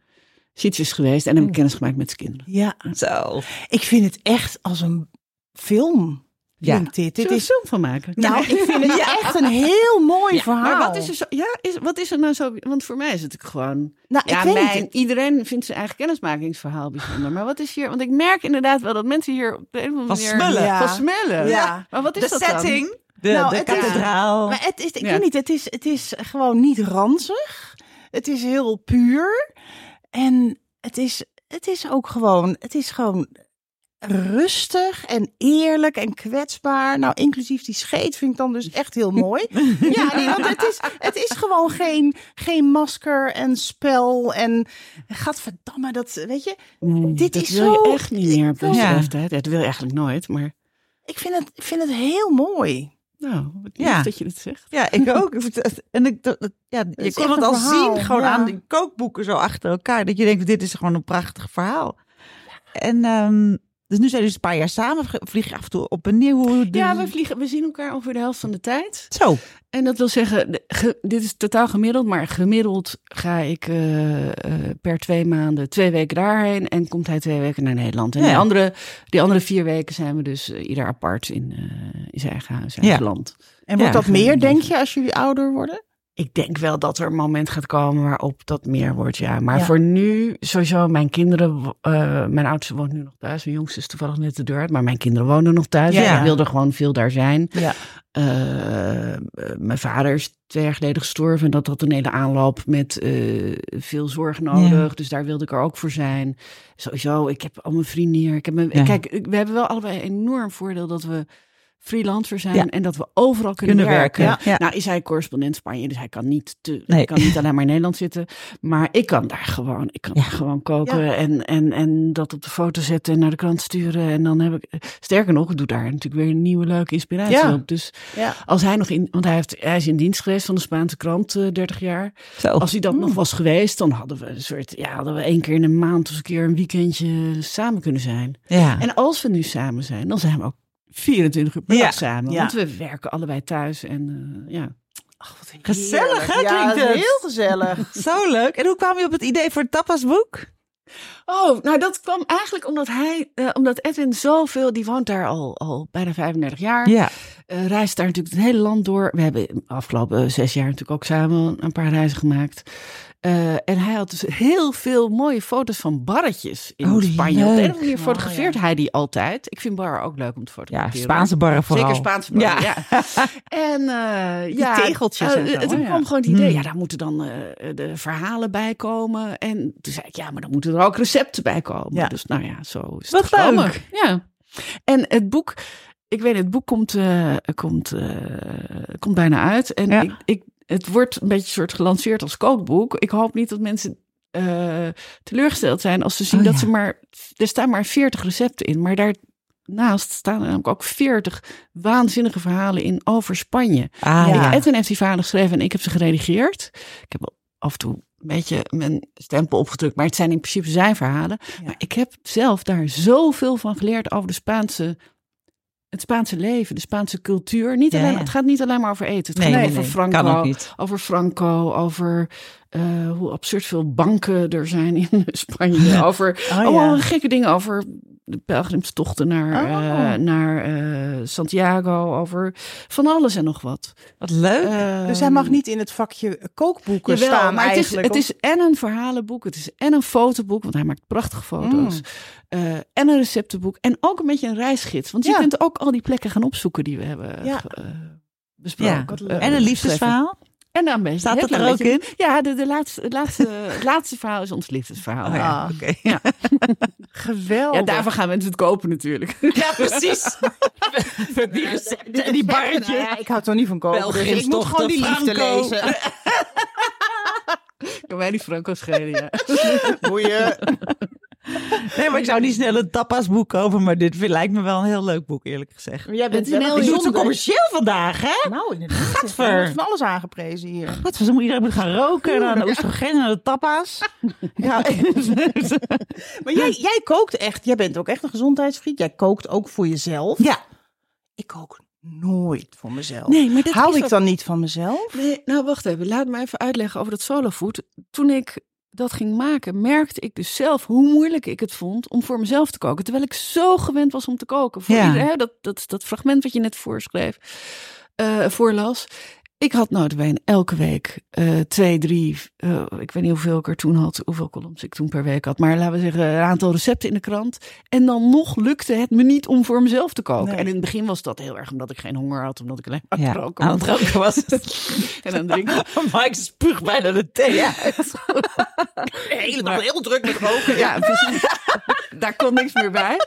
Sitges geweest. En heb ik kennis gemaakt met zijn kinderen. ja, Zo. ik vind het echt als een film. Ja. Klinkt dit. dit Zullen we is, een film van maken? nou, ik vind het echt een heel mooi verhaal. Maar wat is er zo? Ja, is, wat is er nou zo? Want voor mij is het gewoon. Nou, ik ja, weet mijn, het. iedereen vindt zijn eigen kennismakingsverhaal bijzonder. Maar wat is hier? Want ik merk inderdaad wel dat mensen hier op de een of andere Van manier smullen. Ja. van smullen. Ja. Maar wat is De dat dan? setting, de, Nou, de kathedraal. Maar het is, ik Ja. weet niet, het is, het is gewoon niet ranzig. Het is heel puur. En het is, het is ook gewoon, het is gewoon rustig en eerlijk en kwetsbaar. Nou, inclusief die scheet vind ik dan dus echt heel mooi. ja, nee, want het is, het is gewoon geen, geen masker en spel en gadverdamme, dat weet je. Nee, Dit dat is wil zo- je echt niet meer op deze Ja. leeftijd. Dat wil je eigenlijk nooit. Maar Ik vind het, ik vind het heel mooi. nou, wat Ja. dat je dit zegt. Ja, ik ook. Het- En ik, dat, dat- ja, je kon het al verhaal, zien, gewoon ja. aan die kookboeken zo achter elkaar. Dat je denkt, dit is gewoon een prachtig verhaal. En ehm, dus nu zijn we dus een paar jaar samen. Vlieg je af en toe op en neer. Hoe Ja, we vliegen, we zien elkaar ongeveer de helft van de tijd. Zo. En dat wil zeggen, de- ge- dit is totaal gemiddeld, maar gemiddeld ga ik eh, eh, per twee maanden twee weken daarheen en komt hij twee weken naar Nederland. En Ja. die, andere, die andere vier weken zijn we dus eh, ieder apart in, in zijn eigen huis, zijn Ja. land. En wordt Ja, dat meer, denk je, als jullie ouder worden? Ik denk wel dat er een moment gaat komen waarop dat meer wordt, ja. Maar Ja. voor nu, sowieso, mijn kinderen, eh, mijn oudste woont nu nog thuis. Mijn jongste is toevallig net de deur uit, maar mijn kinderen wonen nog thuis. Ja. Dus ik wilde gewoon veel daar zijn. Ja. Eh, eh, mijn vader is twee jaar geleden gestorven en dat had een hele aanloop met veel zorg nodig. Dus daar wilde ik er ook voor zijn. Sowieso, ik heb al mijn vrienden hier. Ik heb mijn. Kijk, we hebben wel allebei een enorm voordeel dat we freelancer zijn Ja. en dat we overal kunnen, Kunnen werken. werken, ja. Nou is hij correspondent Spanje, dus hij kan niet, te, Nee. hij kan niet alleen maar in Nederland zitten. Maar ik kan daar gewoon, ik kan Ja. daar gewoon koken Ja. en, en, en dat op de foto zetten en naar de krant sturen. En dan heb ik, sterker nog, ik doe daar natuurlijk weer een nieuwe leuke inspiratie Ja. op. Dus Ja. als hij nog in, want hij, heeft, hij is in dienst geweest van de Spaanse krant eh 30 jaar. Zo. Als hij dat Mm. nog was geweest, dan hadden we een soort, ja, hadden we één keer in een maand of een keer een weekendje samen kunnen zijn. ja. En als we nu samen zijn, dan zijn we ook 24 uur per Ja. dag samen. Ja. Want we werken allebei thuis en eh, ja. Gezellig, hè, Ja, klinkt het? heel gezellig. Zo leuk. En hoe kwam je op het idee voor het tapasboek? Oh, nou dat kwam eigenlijk omdat hij, eh, omdat Edwin zoveel, die woont daar al, al bijna 35 jaar. Ja. Eh, reist daar natuurlijk het hele land door. We hebben de afgelopen zes jaar natuurlijk ook samen een paar reizen gemaakt. Eh, en hij had dus heel veel mooie foto's van barretjes in Oh, die Spanje. Op de manier Oh, fotografeert hij die altijd. Ik vind barren ook leuk om te Ja, fotograferen. Spaanse barren vooral. Zeker Spaanse barren, ja. En eh ja, tegeltjes en eh, zo, Toen ja. kwam gewoon het idee, Hmm. ja, daar moeten dan eh, de verhalen bij komen. En toen zei ik, ja, maar dan moeten er ook recepten bij komen. Ja. Dus nou ja, zo is Wat het gekomen. leuk. Ja. En het boek, ik weet het boek komt, eh, komt, eh, komt bijna uit. En Ja. ik, ik, het wordt een beetje soort gelanceerd als kookboek. Ik hoop niet dat mensen eh, teleurgesteld zijn als ze zien Oh, dat ja. ze maar, er staan maar 40 recepten in. Maar daarnaast staan er namelijk ook 40 waanzinnige verhalen in over Spanje. Ah, Ja. ja. Edwin heeft die verhalen geschreven en ik heb ze geredigeerd. Ik heb af en toe een beetje mijn stempel opgedrukt, maar het zijn in principe zijn verhalen. Ja. Maar ik heb zelf daar zoveel van geleerd over de Spaanse, het Spaanse leven, de Spaanse cultuur. Niet alleen, ja. Het gaat niet alleen maar over eten. Het Nee, gaat nee, over nee. Franco, over Franco, over eh, hoe absurd veel banken er zijn in Spanje. over Oh, allemaal ja. gekke dingen over de pelgrimstochten naar, Oh. eh, naar eh, Santiago, over van alles en nog wat. Wat leuk. Dus hij mag niet in het vakje kookboeken Jawel, staan maar het is, eigenlijk. het is en een verhalenboek, het is en een fotoboek, want hij maakt prachtige foto's. Mm. en een receptenboek en ook een beetje een reisgids. Want je kunt ook al die plekken gaan opzoeken die we hebben Ja. besproken. Ja. en een liefdesverhaal? En dan beetje. Staat dat er ook beetje- Ja, de, de laatste, het, laatste, het laatste verhaal is ons liefdesverhaal. Oh, ja. ja. Ah. Oké. Ja. geweldig. Ja, daarvan gaan mensen het kopen natuurlijk. Ja, precies. Met die recepten en die barretjes. Nou ja, ik hou toch niet van koken. Dus ik moet gewoon die liefde Franco. lezen. Kan mij die Franco schelen, ja. Boeien. Nee, maar ik zou niet snel een tapasboek kopen, maar dit lijkt me wel een heel leuk boek, eerlijk gezegd. Jij bent Het is heel Je doet zo commercieel vandaag, hè? Nou, inderdaad. Gadver. Er wordt van alles aangeprezen hier. Wat, zo moet iedereen moet gaan roken en aan de oestrogeen en aan de tapa's. Ja, Maar jij, jij kookt echt. Jij bent ook echt een gezondheidsvriend. Jij kookt ook voor jezelf. ja. Ik kook nooit voor mezelf. Nee, maar dat Hou ik ook- dan niet van mezelf? Nee, nou wacht even. Laat me even uitleggen over dat solofood. Toen ik dat ging maken, merkte ik dus zelf hoe moeilijk ik het vond om voor mezelf te koken. Terwijl ik zo gewend was om te koken. Voor Ja. dat, dat, dat fragment wat je net voorschreef, eh, voorlas. Ik had notabene elke week eh, twee, drie, eh, ik weet niet hoeveel ik er toen had, hoeveel columns ik toen per week had. Maar laten we zeggen, een aantal recepten in de krant. En dan nog lukte het me niet om voor mezelf te koken. Nee. En in het begin was dat heel erg omdat ik geen honger had, omdat ik alleen maar ja. Aan het roken was en aan het drinken. Mike spuugt bijna de thee uit. De hele dag heel druk met roken. Ja, precies. Daar kon niks meer bij.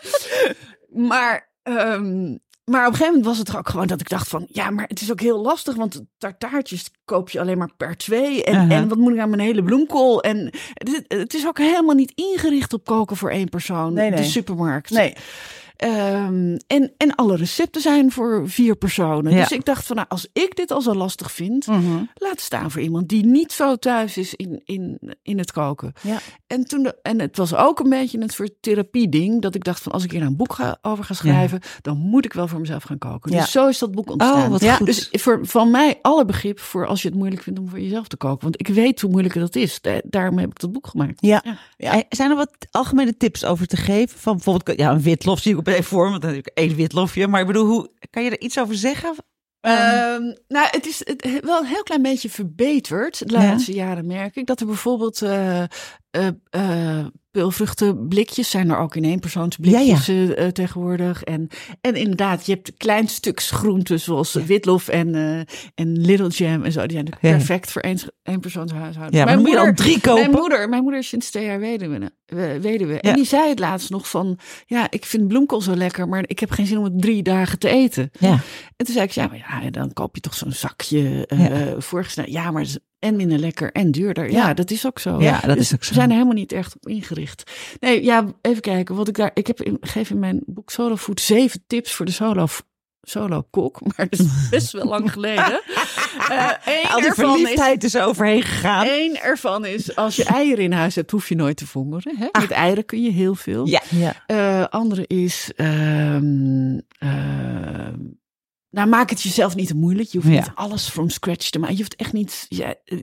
Maar, ehm, maar op een gegeven moment was het ook gewoon dat ik dacht van... Ja, maar het is ook heel lastig, want tartaartjes koop je alleen maar per twee. En, Uh-huh. en wat moet ik aan mijn hele bloemkool? En het, is- het is ook helemaal niet ingericht op koken voor één persoon. Nee, nee. De supermarkt. Nee. Ehm, en, en alle recepten zijn voor vier personen. Ja. Dus ik dacht van, nou, als ik dit al zo lastig vind... Mhm. laat staan voor iemand die niet zo thuis is in, in, in het koken. Ja. En, toen de, en het was ook een beetje een soort therapie-ding. Dat ik dacht van als ik hier een boek ga, over ga schrijven, dan moet ik wel voor mezelf gaan koken. Dus zo is dat boek ontstaan. Oh, wat Ja, goed. Dus voor, van mij alle begrip voor als je het moeilijk vindt om voor jezelf te koken. Want ik weet hoe moeilijk dat is. Da- Daarom heb ik dat boek gemaakt. Ja. Ja. Eh, Zijn er wat algemene tips over te geven? Van bijvoorbeeld, ja, een witlof zie ik op voor, want ik één witlofje. Maar ik bedoel, hoe, kan je er iets over zeggen? Ehm, nou, het is het, wel een heel klein beetje verbeterd de Ja. laatste jaren, merk ik. Dat er bijvoorbeeld eh, peulvruchtenblikjes zijn er ook in eenpersoonsblikjes eh, eh, tegenwoordig. En, en inderdaad, je hebt klein stuks groenten zoals witlof en, eh, en little jam en zo. Die zijn natuurlijk Ja. perfect voor één, eenpersoonshuishoudens. Ja, maar dan moet je drie kopen. Mijn moeder, mijn moeder is sinds twee jaar weduwe. eh, weduwe. Ja. En die zei het laatst nog van, ja, ik vind bloemkool zo lekker, maar ik heb geen zin om het drie dagen te eten. Ja. En toen zei ik, ja, maar ja, dan koop je toch zo'n zakje eh Ja. voorgesneden. Ja, maar en minder lekker en duurder. Ja, Ja. dat is ook zo. Ja, dat Dus is ook zo. We zijn er helemaal niet echt op ingericht. Nee, ja, even kijken. Wat ik daar, ik heb in, geef in mijn boek Solo Food zeven tips voor de solo, solo kok. Maar dat is best wel lang geleden. Eh één Al die ervan is, verliefdheid is overheen gegaan. Eén ervan is, als je eieren in huis hebt, hoef je nooit te vongeren. Hè? Met eieren kun je heel veel. Ah. Ja. Ja. Eh, andere is, ehm, ehm, nou maak het jezelf niet te moeilijk. Je hoeft Ja. niet alles from scratch te maken. Je hoeft echt niet je, eh,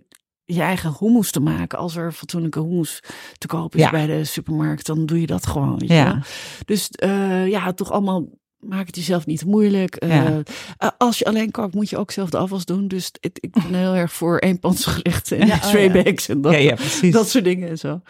je eigen hummus te maken. Als er fatsoenlijke hummus te kopen is Ja. bij de supermarkt, dan doe je dat gewoon. Weet Ja. Dus eh, ja, toch allemaal maak het jezelf niet te moeilijk. Eh, Ja. als je alleen kookt, moet je ook zelf de afwas doen. Dus het, ik ben heel erg voor eenpansgerechten en Ja, oh ja. bags en dat, Ja, dat soort dingen en zo.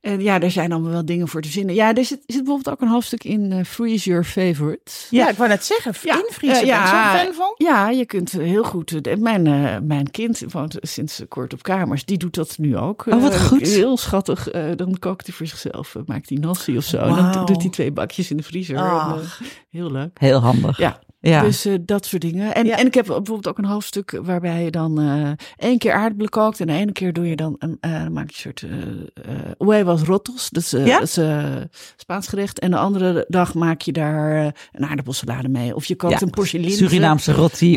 En ja, daar zijn allemaal wel dingen voor te zinnen. Ja, er zit, zit bijvoorbeeld ook een hoofdstuk in eh, Freeze Your Favorites. Ja, ik wou net zeggen, Ja, invriezen. eh, Ja, ja. ben je zo'n fan van? Ja, je kunt heel goed. eh, Mijn, eh, mijn kind woont sinds kort op kamers. Die doet dat nu ook. Oh, wat Eh, goed. Heel schattig. eh, dan kookt hij voor zichzelf. eh, maakt hij nasi of zo. En dan doet hij twee bakjes in de vriezer. En, eh, heel leuk. Heel handig. Ja, Ja. dus eh, dat soort dingen. En, Ja. en ik heb bijvoorbeeld ook een hoofdstuk waarbij je dan eh één keer aardappelen kookt. En de ene keer doe je dan, een, eh, dan maak je een soort uh, huevos rotos. Dat is, Ja? dat is Spaans gerecht. En de andere dag maak je daar een aardappelsalade mee. Of je kookt een porcelinse. Surinaamse roti.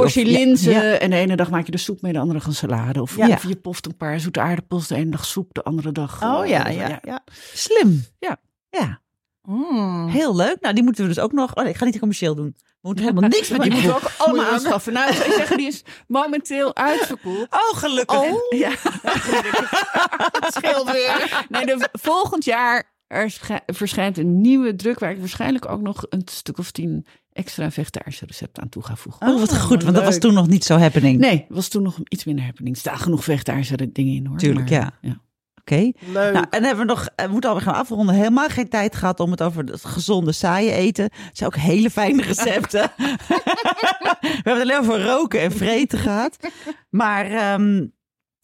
Ja, ja. En de ene dag maak je de soep mee, de andere dag een salade. Of, of je poft een paar zoete aardappels. De ene dag soep, de andere dag... Oh ja, ja, ja. Slim. Ja. Ja. Mm. Heel leuk. Nou, die moeten we dus ook nog. Oh, nee, ik ga niet commercieel doen. We moeten helemaal niks met die moeten we ook allemaal aanschaffen. Nou, ik zou zeggen, die is momenteel uitverkocht. Oh, gelukkig. Ja. scheelt weer. Nee, de, volgend jaar er verschijnt een nieuwe druk waar ik waarschijnlijk ook nog een stuk of tien extra vegetarische recepten aan toe ga voegen. Oh, wat goed. Want dat was toen nog niet zo happening. Nee, was toen nog iets minder happening. Er staan genoeg vegetarische dingen in hoor. Tuurlijk, Maar, ja. Oké. Leuk. Nou, en hebben we nog, eh, we moeten alweer gaan afronden. Helemaal geen tijd gehad om het over het gezonde saaie eten. Het zijn ook hele fijne recepten. we hebben het alleen over roken en vreten gehad. Maar ehm,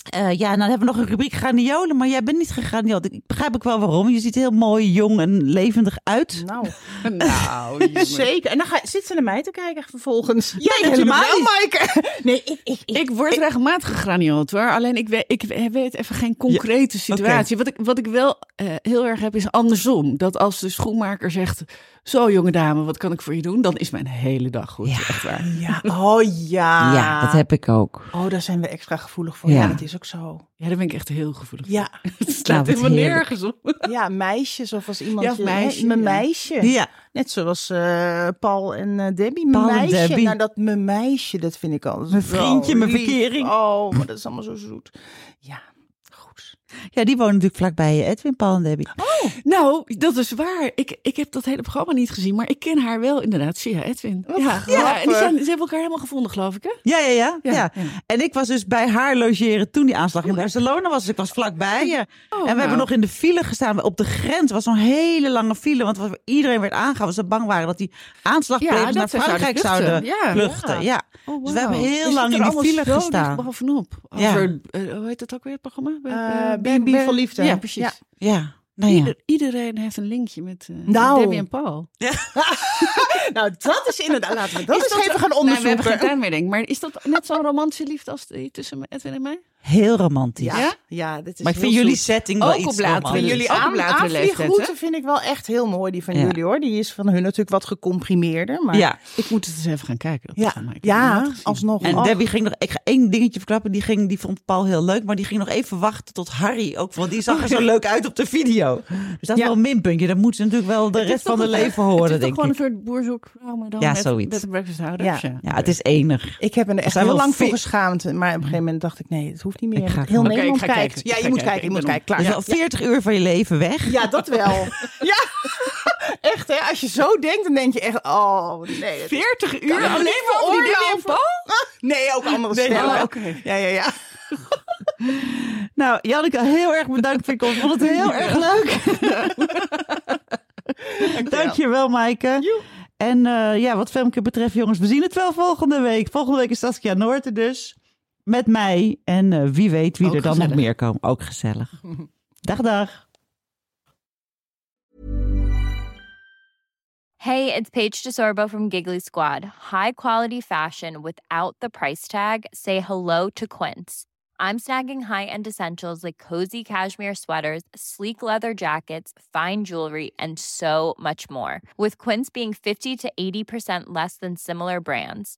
eh, ja, nou dan hebben we nog een rubriek graniolen. Maar jij bent niet gegraniold. Ik begrijp ook wel waarom. Je ziet heel mooi, jong en levendig uit. Nou, Nou, zeker. En dan ga, zit ze naar mij te kijken vervolgens. Nee, Jij helemaal natuurlijk wel, Maaike. Nee, ik, ik, ik, Ik word regelmatig gegraniold hoor. Alleen ik weet, ik weet even geen concrete situatie. Wat, ik, wat ik wel eh, heel erg heb is andersom. Dat als de schoenmaker zegt... Zo jonge dame, wat kan ik voor je doen? Dan is mijn hele dag goed. Ja. Echt waar. Ja, oh ja. Ja, dat heb ik ook. Oh, daar zijn we extra gevoelig voor. Ja. Ja, dat is ook zo. Ja, daar ben ik echt heel gevoelig voor. Ja, Het Nou, slaat wat helemaal nergens op. ja meisjes of als iemand... Ja, je- meisje, hè, Mijn ja. meisje. Ja, Net zoals eh, Paul en eh, Debbie. Mijn Paul en meisje. Debbie. Nou, dat mijn meisje, dat vind ik al. Mijn vriendje, mijn verkering. Oh, maar dat is allemaal zo zoet. Ja. Ja, die wonen natuurlijk vlakbij eh, Edwin, Paul en Debbie. Nou, dat is waar. Ik, ik heb dat hele programma niet gezien, maar ik ken haar wel inderdaad via Edwin. Wat ja, grappig. ja, en die zijn, ze hebben elkaar helemaal gevonden, geloof ik, hè? Ja, ja, ja, ja. Ja, ja. En ik was dus bij haar logeren toen die aanslag in Barcelona was. Dus ik was vlakbij. Oh, en we nou. hebben nog in de file gestaan op de grens. Het was zo'n hele lange file. Want wat- iedereen werd aangehouden. Ze bang waren dat die aanslagplegers Ja, naar dat Frankrijk zouden vluchten. Ja, vluchten. Ja. Oh, Dus we hebben heel Je lang in die allemaal file gestaan. bovenop. Ja. Over, eh, hoe heet het ook weer, het programma? Eh, B&B voor Liefde. Ja, precies. Ja. Ja, nou ja. Ieder- iedereen heeft een linkje met eh, Nou. Debbie en Paul. Nou, dat is inderdaad... Laten we dat Is eens even gaan Nee, we hebben onderzoeken. geen tijd meer, denk ik. Maar is dat net zo'n romantische liefde als die tussen Edwin en mij? Heel romantisch. ja, Ja? dit is Maar ik vind jullie zoet. setting wel Ook iets op romantisch. Jullie aan, latere leeftijd, aanvliegroute hè? vind ik wel echt heel mooi. Die van Ja. jullie hoor. Die is van hun natuurlijk wat gecomprimeerder. Maar Ja, Ik moet het eens even gaan kijken. Ja, het ja alsnog. en. Debbie ging nog, ik ga één dingetje verklappen, die, ging, die vond Paul heel leuk, maar die ging nog even wachten tot Harry ook, want die zag er zo leuk uit op de video. Dus dat is Ja. wel een minpuntje, dat moet ze natuurlijk wel de Het is rest van een- leven Het horen, is toch denk gewoon ik. een soort boerzoekvrouw, dan Ja, met, zoiets. met de breakfasthouders. Ja. Ja, het is enig. Ik heb er echt heel wel lang voor geschaamd. Maar op een gegeven moment dacht ik, nee, het hoeft niet meer. Ik ga Heel Oké, Nederland ik ga kijkt. kijken. Ja, je ga moet kijken. kijken, je moet kijken. Klaar. Dus Ja. al 40 uur van je leven weg. Ja, dat wel. ja, echt hè. Als je zo denkt, dan denk je echt, oh nee. het is- 40 uur alleen maar. Paul? Nee, ook andere Nee, stellen. oh, oké. Ja, ja, ja. Nou, Janneke, heel erg bedankt voor je komst. Ik vond het heel erg leuk. Dankjewel, Maaike. En eh, ja, wat Femke betreft, jongens, we zien het wel volgende week. Volgende week is Saskia Noorten dus. Met mij. En eh, wie weet wie Ook er dan gezellig. nog meer komen. Ook gezellig. Dag, dag. Hey, it's Paige DeSorbo from Giggly Squad. High quality fashion without the price tag. Say hello to Quince. I'm snagging high-end essentials like cozy cashmere sweaters, sleek leather jackets, fine jewelry, and so much more. With Quince being 50 to 80% less than similar brands.